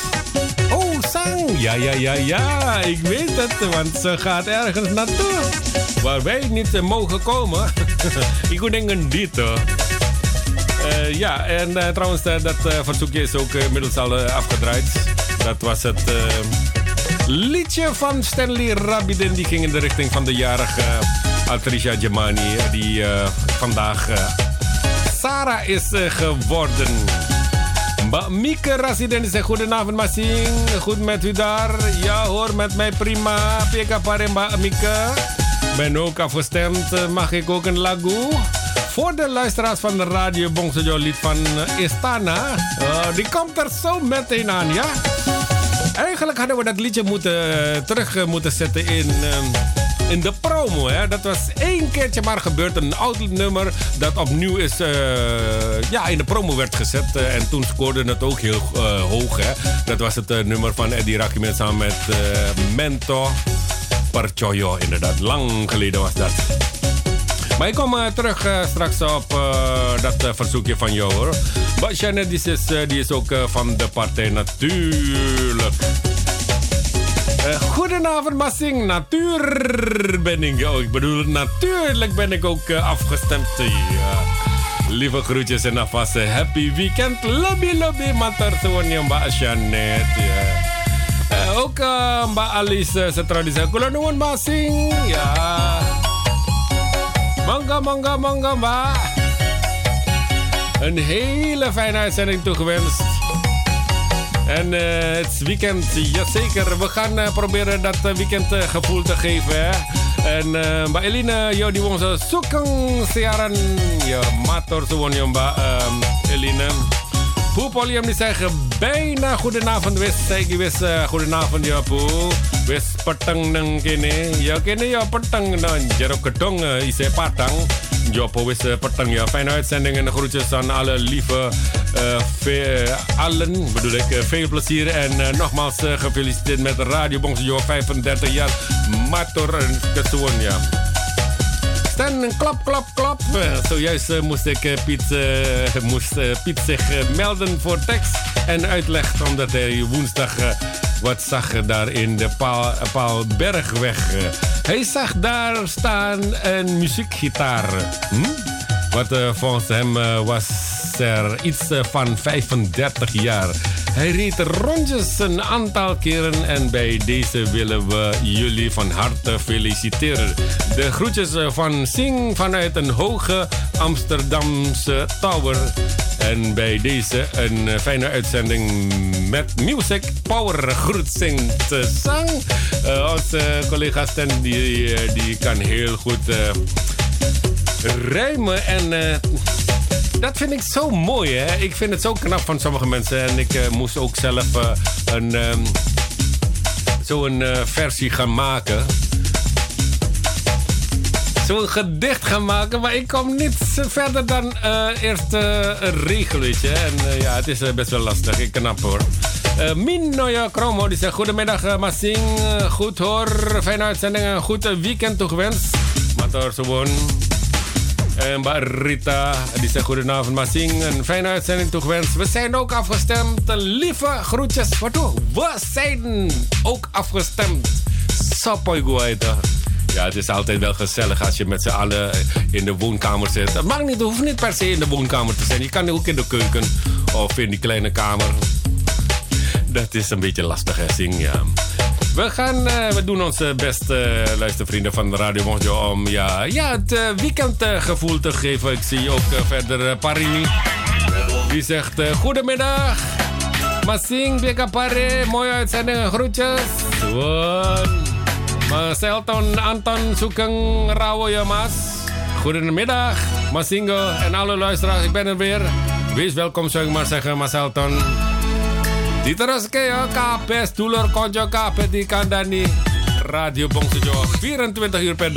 Speaker 3: Oh, Sang! Ja, ja, ja, ja, ik weet het, want ze gaat ergens naartoe. Waar wij niet mogen komen. ik denk dit hoor. Ja, en trouwens, dat verzoekje is ook inmiddels al afgedraaid. Dat was het liedje van Stanley Rabidin. Die ging in de richting van de jarige Altricia Gemani. Die vandaag Sarah is geworden. Mbak Mieke Rasiden die zegt goedenavond Masing. Goed met u daar? Ja hoor, met mij prima. Pika pare Mbak Mieke. Ben ook afgestemd. Mag ik ook een lagu? Voor de luisteraars van de radio Bongsojo lied van Istana. Die komt er zo meteen aan, ja? Eigenlijk hadden we dat liedje moeten, terug moeten zetten in, in de promo. Hè? Dat was één keertje maar gebeurd. Een oud nummer dat opnieuw is, uh, ja, in de promo werd gezet. en toen scoorde het ook heel hoog. Hè? Dat was het nummer van Eddie Rakimet samen met Mento Percoyo. Inderdaad, lang geleden was dat. Maar ik kom terug straks op dat verzoekje van jou hoor. Basjane die is, die is ook van de partij natuurlijk. Goedenavond Massing, natuur ben ik. Oh, ik bedoel, natuurlijk ben ik ook afgestemd. Ja. Lieve groetjes en alvast happy weekend. Lobby, lobby, matar semuanya Mbak Janet. Ja. ook Mbak Alice, setelah di Kulo nuwun Masing. Ja. Manga, manga, manga, ma. Een hele fijne uitzending toegewenst. En uh, het weekend, jazeker. We gaan uh, proberen dat weekend uh, gevoel te geven. Hè? En Mbak Eline, yo die wong zoeken siaran. Ya, mator suwon yo Mbak um, Eline. Poe Polium die zeggen bijna goedenavond wis. Zeg wis uh, goedenavond ja Poe. Wis petang nang kene. Ja kene ja petang dan jero kedong ise patang. Jopo wis uh, petang ja. Fijne uitzending en groetjes aan alle lieve uh, ve, allen. Bedoel ik uh, veel plezier en nogmaals gefeliciteerd met Radio Bongsejo 35 jaar. Mator en Ketsuon ja. En klap, klap, klap. Zojuist moest ik Piet, moest, Piet zich melden voor tekst en uitleg. Omdat hij woensdag wat zag daar in de Paal, Paalbergweg. hij zag daar staan een muziekgitaar. Hm? Wat volgens hem was er iets van 35 jaar. Hij reed rondjes een aantal keren en bij deze willen we jullie van harte feliciteren. De groetjes van Sing vanuit een hoge Amsterdamse tower. En bij deze een fijne uitzending met Music Power Groet zingt zang. Uh, onze collega die, die kan heel goed uh, rijmen en... Dat vind ik zo mooi, hè? Ik vind het zo knap van sommige mensen. En ik moest ook zelf een, um, zo'n versie gaan maken. Zo'n gedicht gaan maken. Maar ik kom niet verder dan uh, eerst uh, een regel, weet je. En uh, ja, het is best wel lastig. Ik knap hoor. Uh, Min Noya Kromo die zegt: Goedemiddag, Massing. goed hoor. Fijne uitzending. Een goed weekend toegewenst. Mator gewoon. En Rita, die zegt goedenavond Massing. Een fijne uitzending toegewenst. We zijn ook afgestemd. Lieve groetjes. Waartoe? We zijn ook afgestemd. Sapoy Guaita. Ja, het is altijd wel gezellig als je met z'n allen in de woonkamer zit. Het mag niet, hoeft niet per se in de woonkamer te zijn. Je kan ook in de keuken of in die kleine kamer. Dat is een beetje lastig, hè, Sing, ja. We, gaan, uh, we doen ons best, uh, luistervrienden van Radio Mojo, om ja, ja, het uh, weekendgevoel te geven. Ik zie ook verder Parini. Die zegt: Goedemiddag. Masing, Beka Pare, mooie uitzending, groetjes. One. Mas Elton Anton Sugeng Rawoya Mas. Goedemiddag, Masingo en alle luisteraars. Ik ben er weer. Wees welkom, zou ik maar zeggen, Mas Elton. Ya, KP, stoeler, konjo, KP, di kandani. Radio Bongsejo, 24 uur per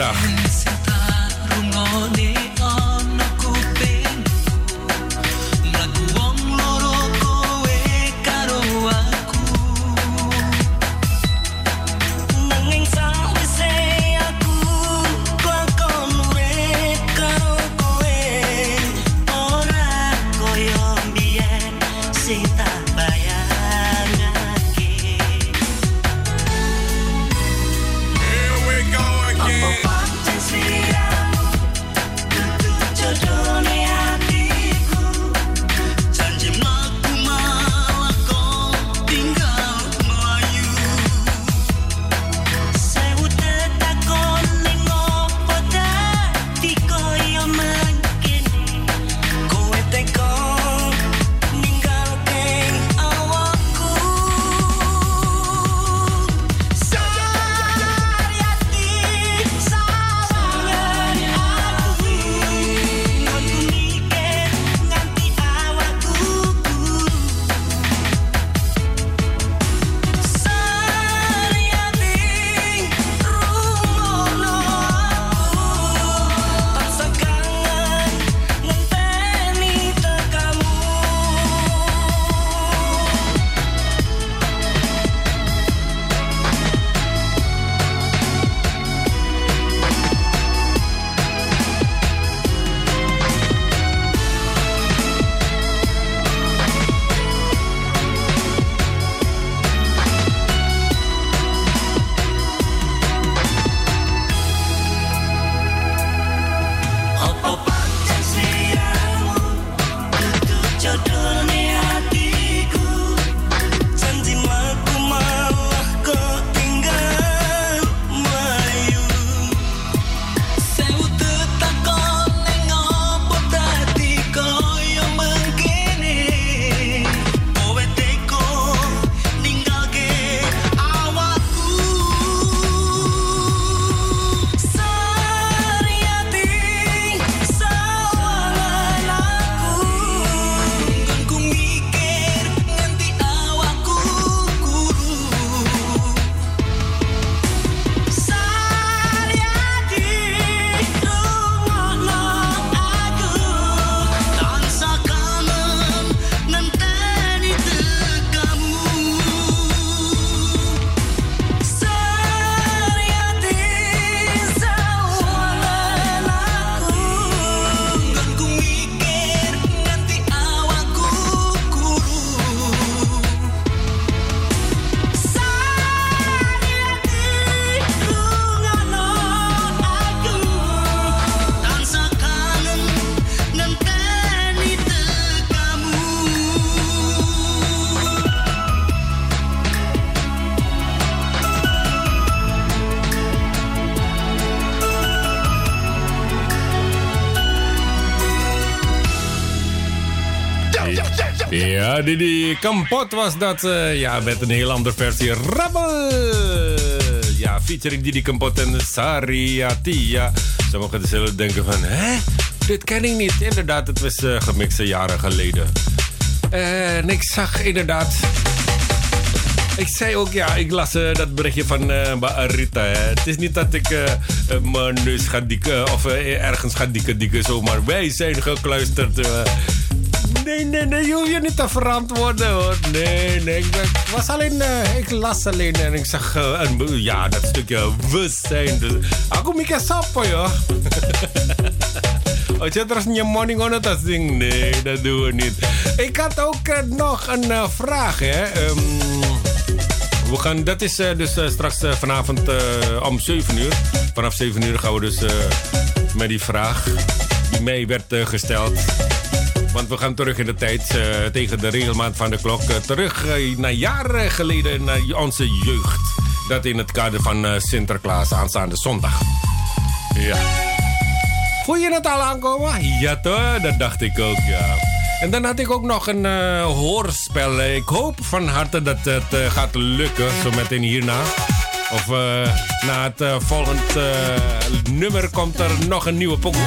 Speaker 3: die Kampot was dat. Uh, ja, met een heel andere versie. Rabbel! Ja, featuring Didi Kampot en Sariatia. Sommigen zullen denken van, hè? Dit ken ik niet. Inderdaad, het was uh, gemixt jaren geleden. En ik zag inderdaad
Speaker 2: Ik zei ook, ja, ik las eh, dat berichtje van eh. Hè. Het is niet dat ik eh, eh, mijn neus ga dikken of eh, ergens ga dikken, dikken zomaar. Wij zijn gekluisterd. Nee, nee, nee, je je niet te verantwoorden hoor. Nee, nee, ik, was alleen, eh, ik las alleen en ik zag, eh, ja, dat stukje we zijn. Dus, aku mikir siapa ya? Oh, je terus nyemoni ngono dat ding? Nee, dat doen we niet. Ik had ook eh, nog een vraag, hè. Ehm, we gaan, dat is dus straks vanavond om 7 uur. Vanaf 7 uur gaan we dus met die vraag die mij werd gesteld. Want we gaan terug in de tijd eh, tegen de regelmaat van de klok. eh, terug eh, naar jaren geleden, naar onze jeugd. Dat in het kader van Sinterklaas aanstaande zondag. Ja. Voel je het al aankomen? Ja toch, dat dacht ik ook, ja. En dan had ik ook nog een hoorspel. Ik hoop van harte dat het gaat lukken, zo meteen hierna. Of na het volgend eh, nummer komt er nog een nieuwe pokoe.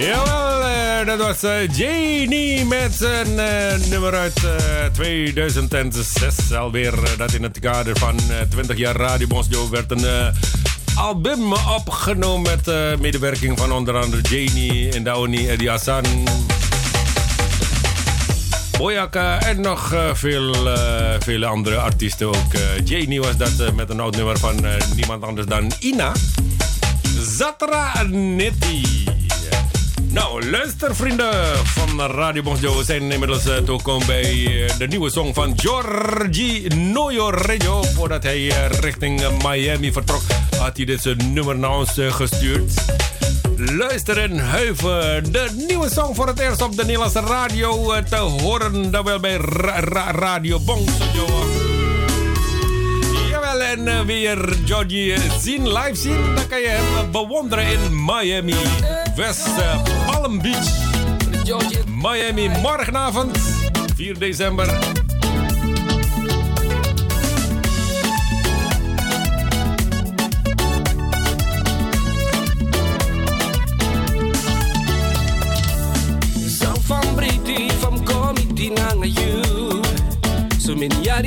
Speaker 2: Jawel, eh, dat was eh, Janie met een eh, nummer uit 2006 alweer. dat in het kader van 20 jaar Radio Bonsjo werd een album opgenomen met medewerking van onder andere Janie en Daoni Eddie Hassan.
Speaker 3: Boyaka en nog veel, veel andere artiesten ook. Janie was dat met een oud nummer van niemand anders dan Ina. Zatra Netti. Nou, luister vrienden van Radio Joe, We zijn inmiddels uh, bij eh, de nieuwe song van Giorgi Reggio. Voordat hij eh, richting Miami vertrok, had hij dit nummer naar ons gestuurd. Luister en huiven. De nieuwe song voor het eerst op de Nederlandse radio te horen. Dan wel bij ra ra Radio Jawel, en weer Giorgi zien, live zien. Dan kan je hem bewonderen in Miami. West eh, Palm Beach, Miami. Morgenavond, 4 december.
Speaker 7: So from comedy, from comedy, you. So many are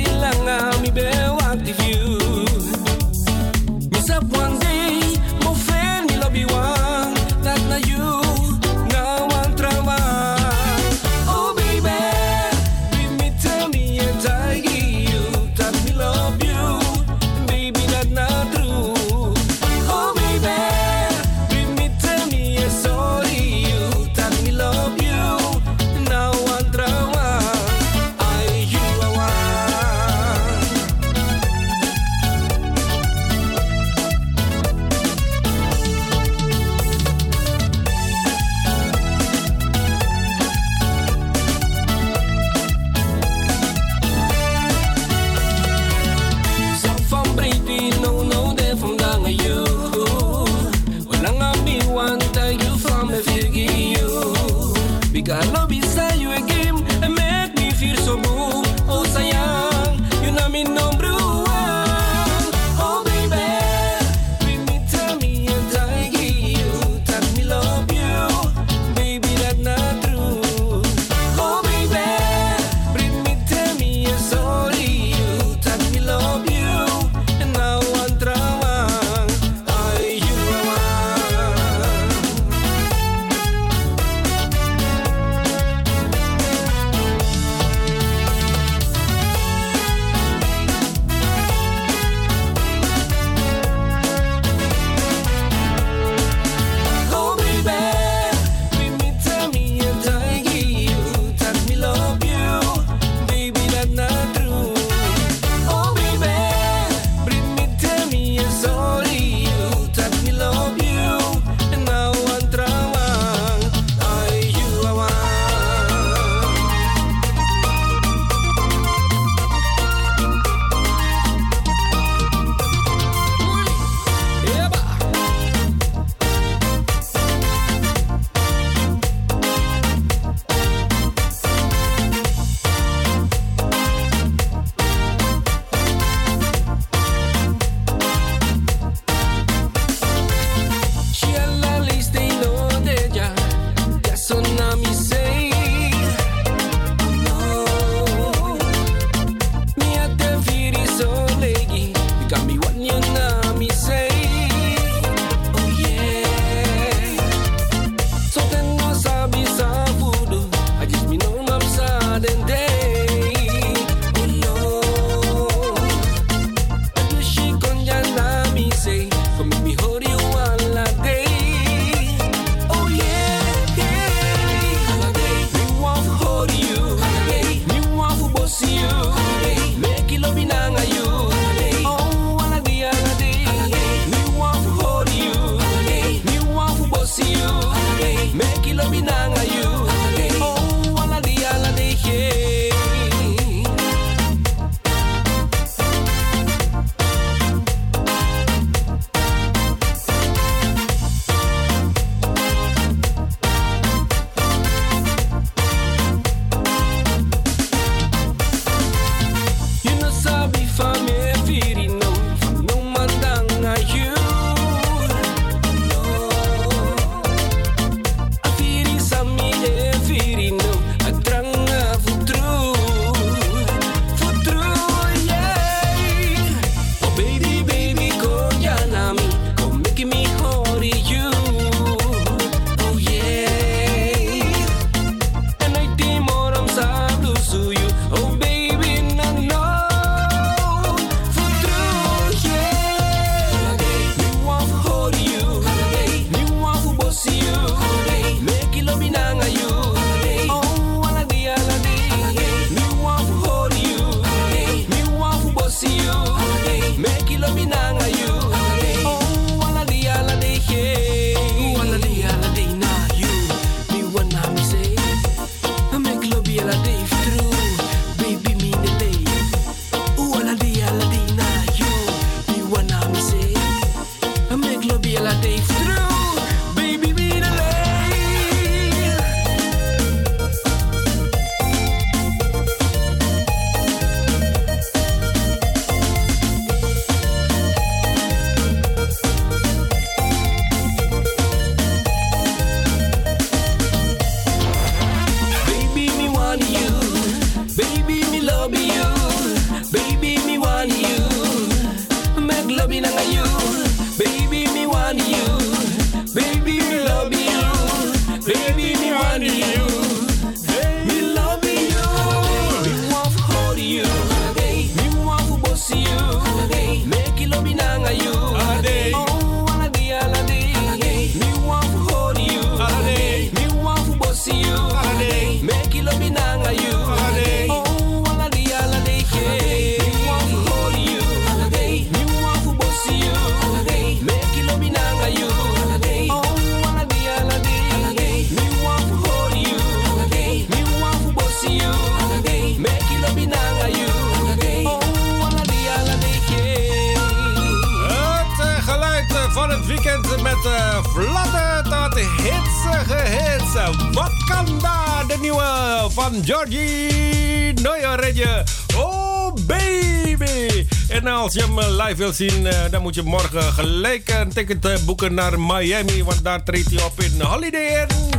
Speaker 7: van
Speaker 3: Georgie Noyoretje. Oh baby. En als je hem eh, live wilt zien, eh, dan moet je morgen gelijk een ticket eh, boeken naar Miami. Want daar treedt hij op in Holiday Inn.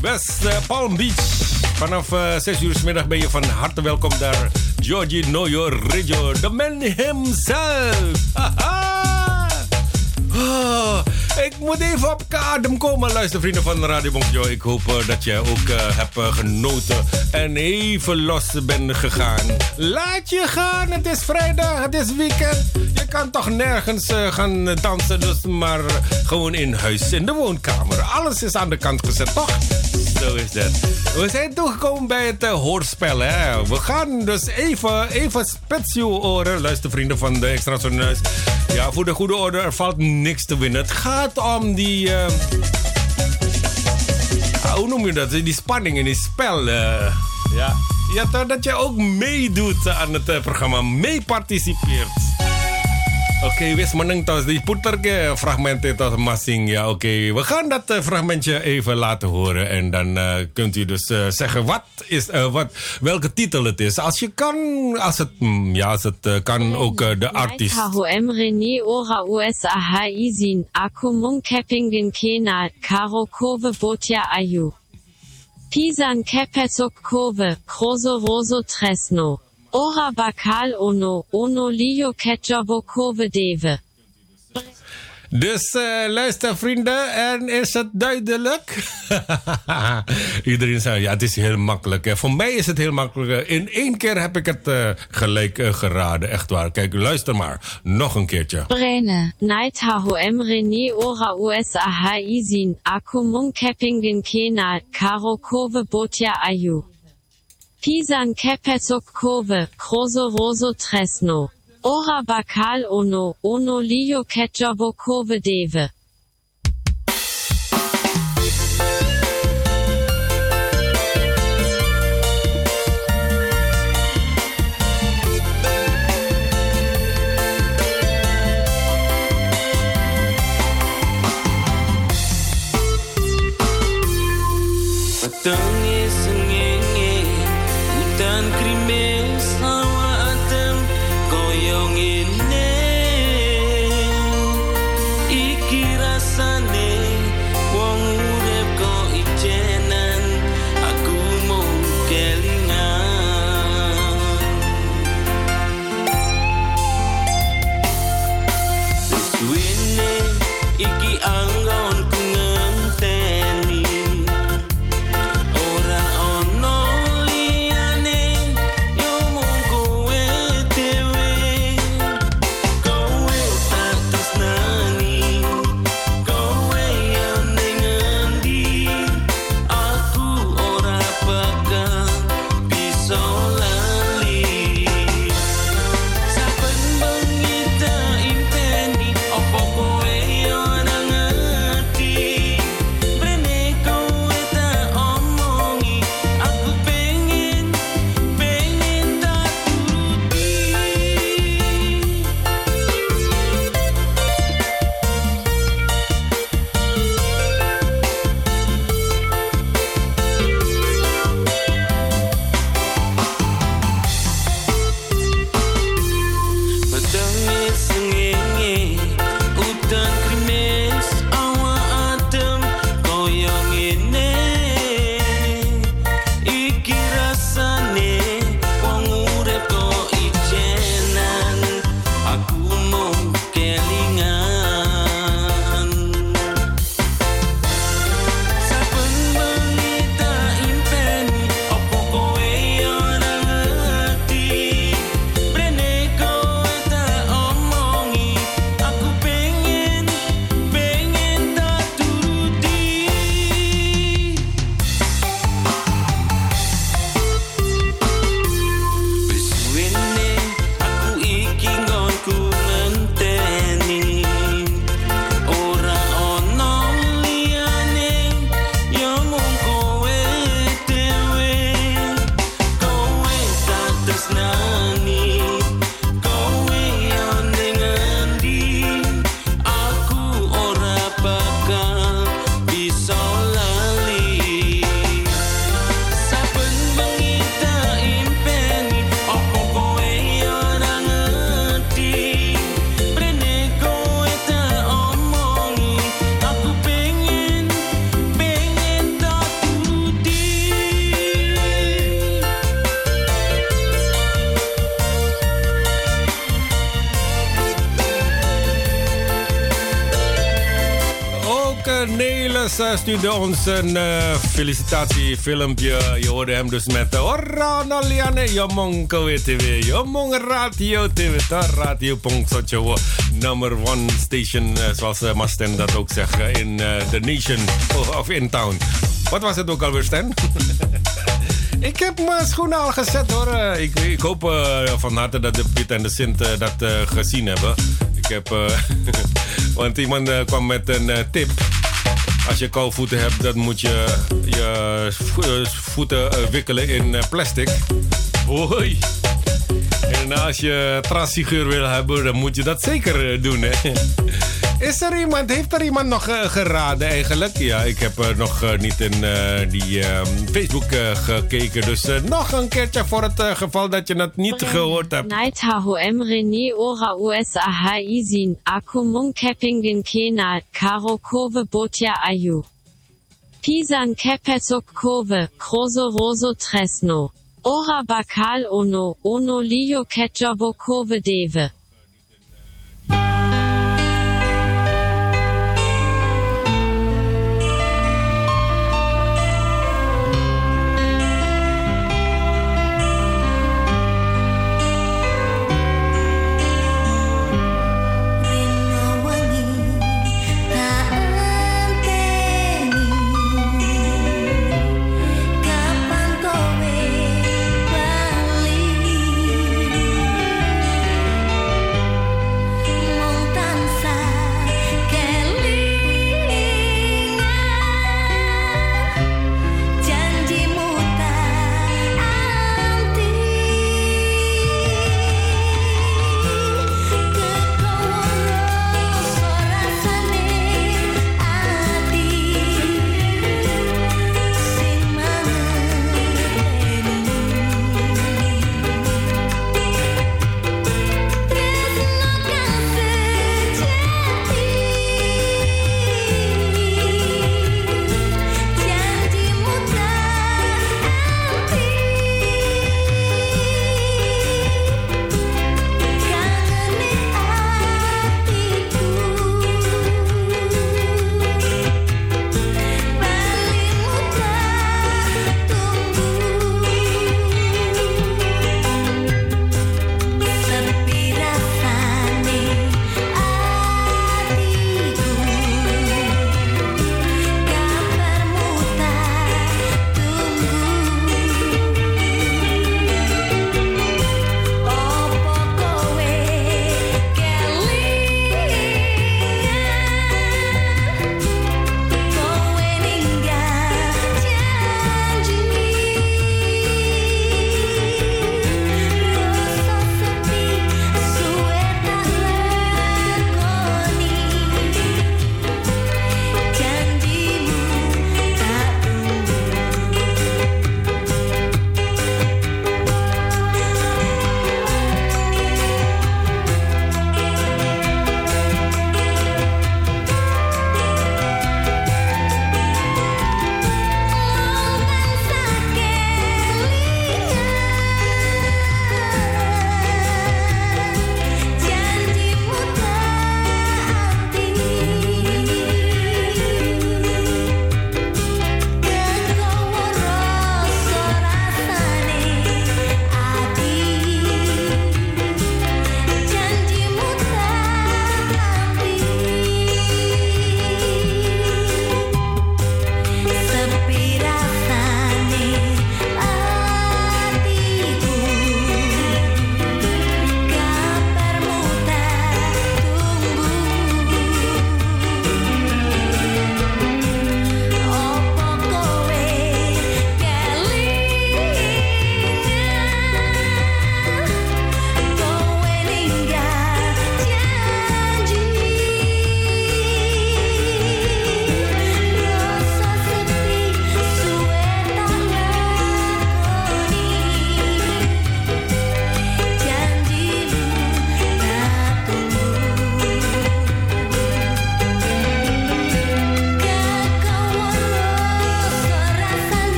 Speaker 3: West Palm Beach. Vanaf eh 6 uur middag ben je van harte welkom daar. Georgie Noyoretje, the man himself. Haha. Ik moet even op adem komen, luister vrienden van Radio Bonjour. Ik hoop eh, dat jij ook eh, hebt eh, genoten en even los bent gegaan. Laat je gaan, het is vrijdag, het is weekend. Je kan toch nergens gaan dansen, dus maar gewoon in huis, in de woonkamer. Alles is aan de kant gezet, toch? Zo is dat. We zijn toegekomen bij het hoorspel. Hè? We gaan dus even, even je. Luister vrienden van de Extra. Ja, voor de goede orde, er valt niks te winnen. Het gaat om die... eh, ah, hoe noem je dat? Die spanning in die spel. eh. ja. ja, dat je ook meedoet aan het eh, programma. Meeparticipeert. Oké, wis meneng tos die puter fragmenten tot masing. Ja, oké. We gaan dat eh, fragmentje even laten horen. En dan eh, kunt u dus eh, zeggen wat is, wat, welke titel het is. Als je kan, als het, mm, ja, als het kan, ook de artiest.
Speaker 8: Taho Emreni Ora USA Haizin Akumung Keppingen Kena Kove Botja Ayu. Pisan Kove Kroso Roso Tresno. Ora Bakal Ono Ono Lio Ketjabo Kove Deve.
Speaker 3: Dus eh, luister vrienden, en is het duidelijk? Iedereen zei, ja, het is heel makkelijk. Hè. Voor mij is het heel makkelijk. In één keer heb ik het eh, gelijk eh, geraden, echt waar. Kijk, luister maar. Nog een keertje.
Speaker 8: Brene, Naitaho Emreni Ora USA Haizin Keppingen Kena Karo Kove Botja Ayu. Pisan Kepesok Kove Kroso Roso Tresno. Ora Bakal Ono Ono Lio Ketjabo Kove Deve.
Speaker 7: Petangis
Speaker 3: stuurde ons een eh, felicitatiefilmpje. Je hoorde hem dus met uh, Ora Noliane, Jomong KWTV, Jomong Radio TV, Radio Pongsocho, number one station, eh, zoals uh, Masten dat ook zegt, eh, in eh, the nation of in town. Wat was het ook alweer, Stan? Ik heb mijn schoenen al gezet hoor. Eh, Ik, ik hoop eh, van harte dat de Piet en de Sint eh, dat eh, gezien hebben. Ik heb. eh, want iemand eh, kwam met een eh, tip. Als je koude voeten hebt, dan moet je je eh, voeten eh, wikkelen in eh, plastic. Hoi. En als je transfiguur wil hebben, dan moet je dat zeker doen. Hè? Is er iemand, heeft er iemand nog eh, geraden eigenlijk? Ja, ik heb eh, nog eh, niet in eh, die ehm, Facebook gekeken. Dus nog een keertje voor het geval dat je het niet gehoord hebt.
Speaker 8: Naitaho Emreni Ora USA Izin Akumung Keppingen Kena Karo Kove Botja Ayu. Pisan Kepesok Kove Kroso Roso Tresno. Ora Bakal Ono Ono Lio Ketjabo Kove Deve.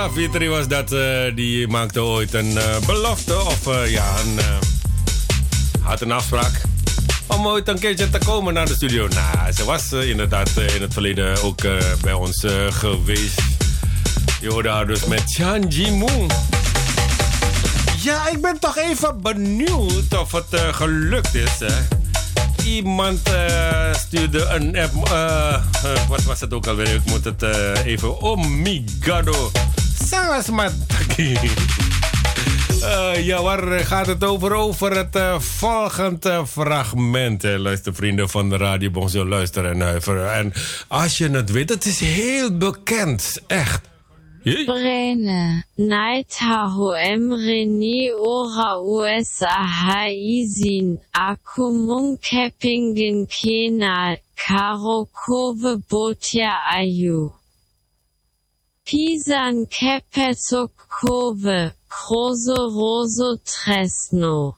Speaker 3: Savitri was dat. eh, die maakte ooit een eh, belofte. Of eh, ja, een, had een afspraak. Om ooit een keertje te komen naar de studio. Nou, ze was inderdaad in het verleden ook bij ons geweest. Je hoorde dus met Chan Ji-moon. Ja, ik ben toch even benieuwd of het gelukt is. Hè? Iemand stuurde een app. wat was het ook alweer? Ik moet het even. Oh, mataki. Eh, ja, waar gaat het over? Over het eh, volgende fragment. Hè. Luister, vrienden van de Radio Bonzo, luister en huiveren. En als je het weet, het is heel bekend. Echt. Jee.
Speaker 8: Brene, Naitaho Emreni Ora USA Haizin, Akumung Keppingen Kena, Karokove Botja Ayu. Pisan Kepesok Kove, Kroso Roso Tresno.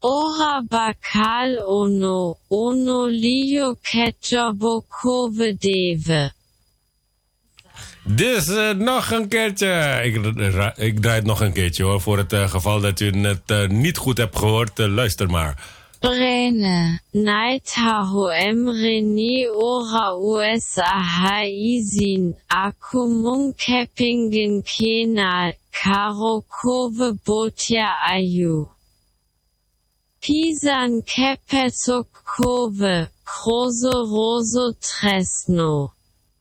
Speaker 8: Ora Bakal Ono, Ono Lio Ketjobo Kove Deve.
Speaker 3: Dus eh, nog een keertje. Ik, ra- ik draai het nog een keertje hoor. Voor het eh, geval dat u het eh, niet goed hebt gehoord. eh, luister maar.
Speaker 8: Brene, Naitaho Emreni Ora USA Haizin, Akumung Keppingen Kena, Karokove Botja Ayu. Pisan Kepesok Kove, Kroso Roso Tresno.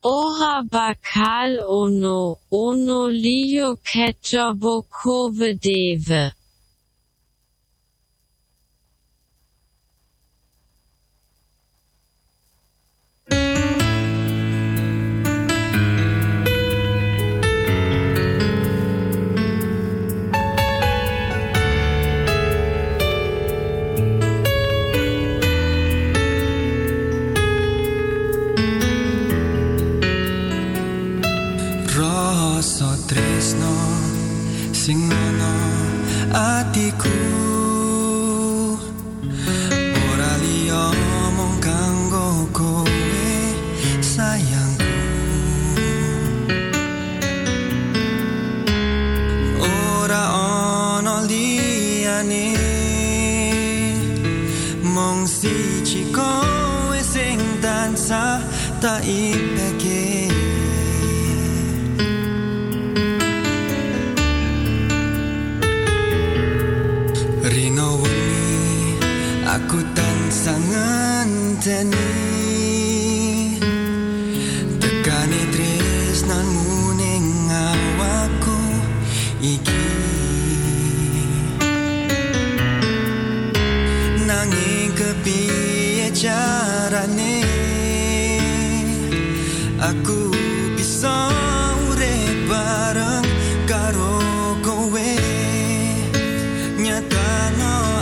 Speaker 8: Ora Bakal Ono, Ono Lio Ketjobo Kove Deve.
Speaker 9: Tresno sing ana atiku. Ora liya mung kanggo kowe sayangku Ora ana liyane mung siji kowe sing tansah tak ipeke ngenteni Tekani tresnanmu ning awakku iki. Nanging kepiye carane Aku bisa urip bareng karo kowe. Nyatano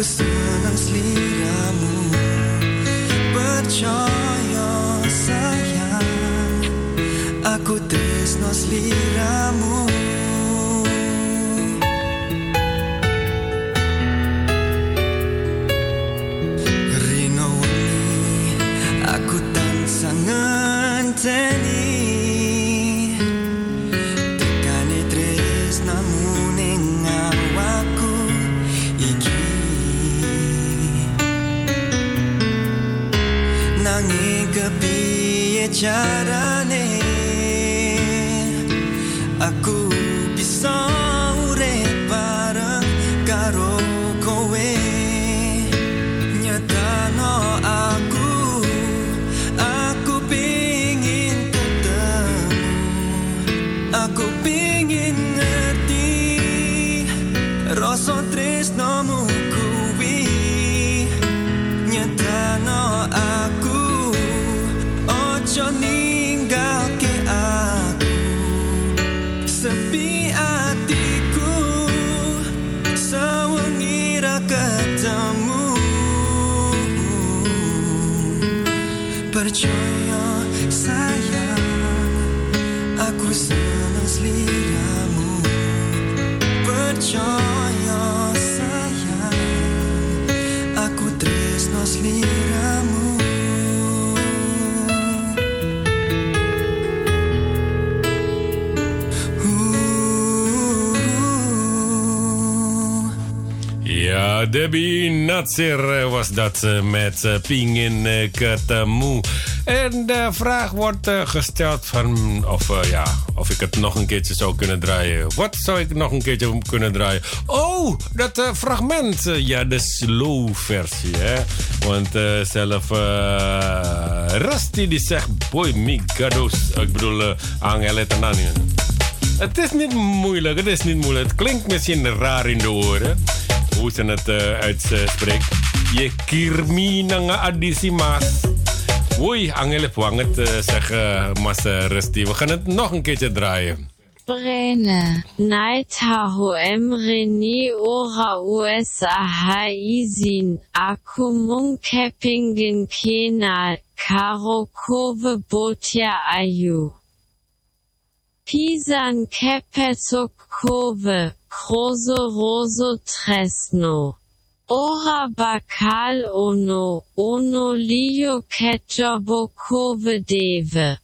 Speaker 9: Aku senang seliramu. Percaya sayang Aku tresno seliramu
Speaker 3: bicara Nabi Natsir eh, was dat eh, met eh, Pingin Katamu. En de vraag wordt gesteld van of, ja, of ik het nog een keertje zou kunnen draaien. Wat zou ik nog een keertje kunnen draaien? Oh, dat fragment. Ja, de slow versie. Want zelf Rusty die zegt... Boy, mi gados. Ik bedoel, Angel Etananian. Het is niet moeilijk, het is niet moeilijk. Het klinkt misschien raar in de oren... hoe ze het uh, uitspreekt. Je kirmina nga adisimas. Oei, Angelip wang het uh, äh, zeggen, äh, Massa Rusty. We gaan het nog een keertje draaien.
Speaker 2: Brene, Naitaho Emreni Ora USA Haisin, Akumung Keppingen Kena, Karokove Botia Ayu. Pisan Kepesok Kove, Crozoroso Tresno. Ora Bacal Ono, Ono Lio Ketchobo Kove Deve.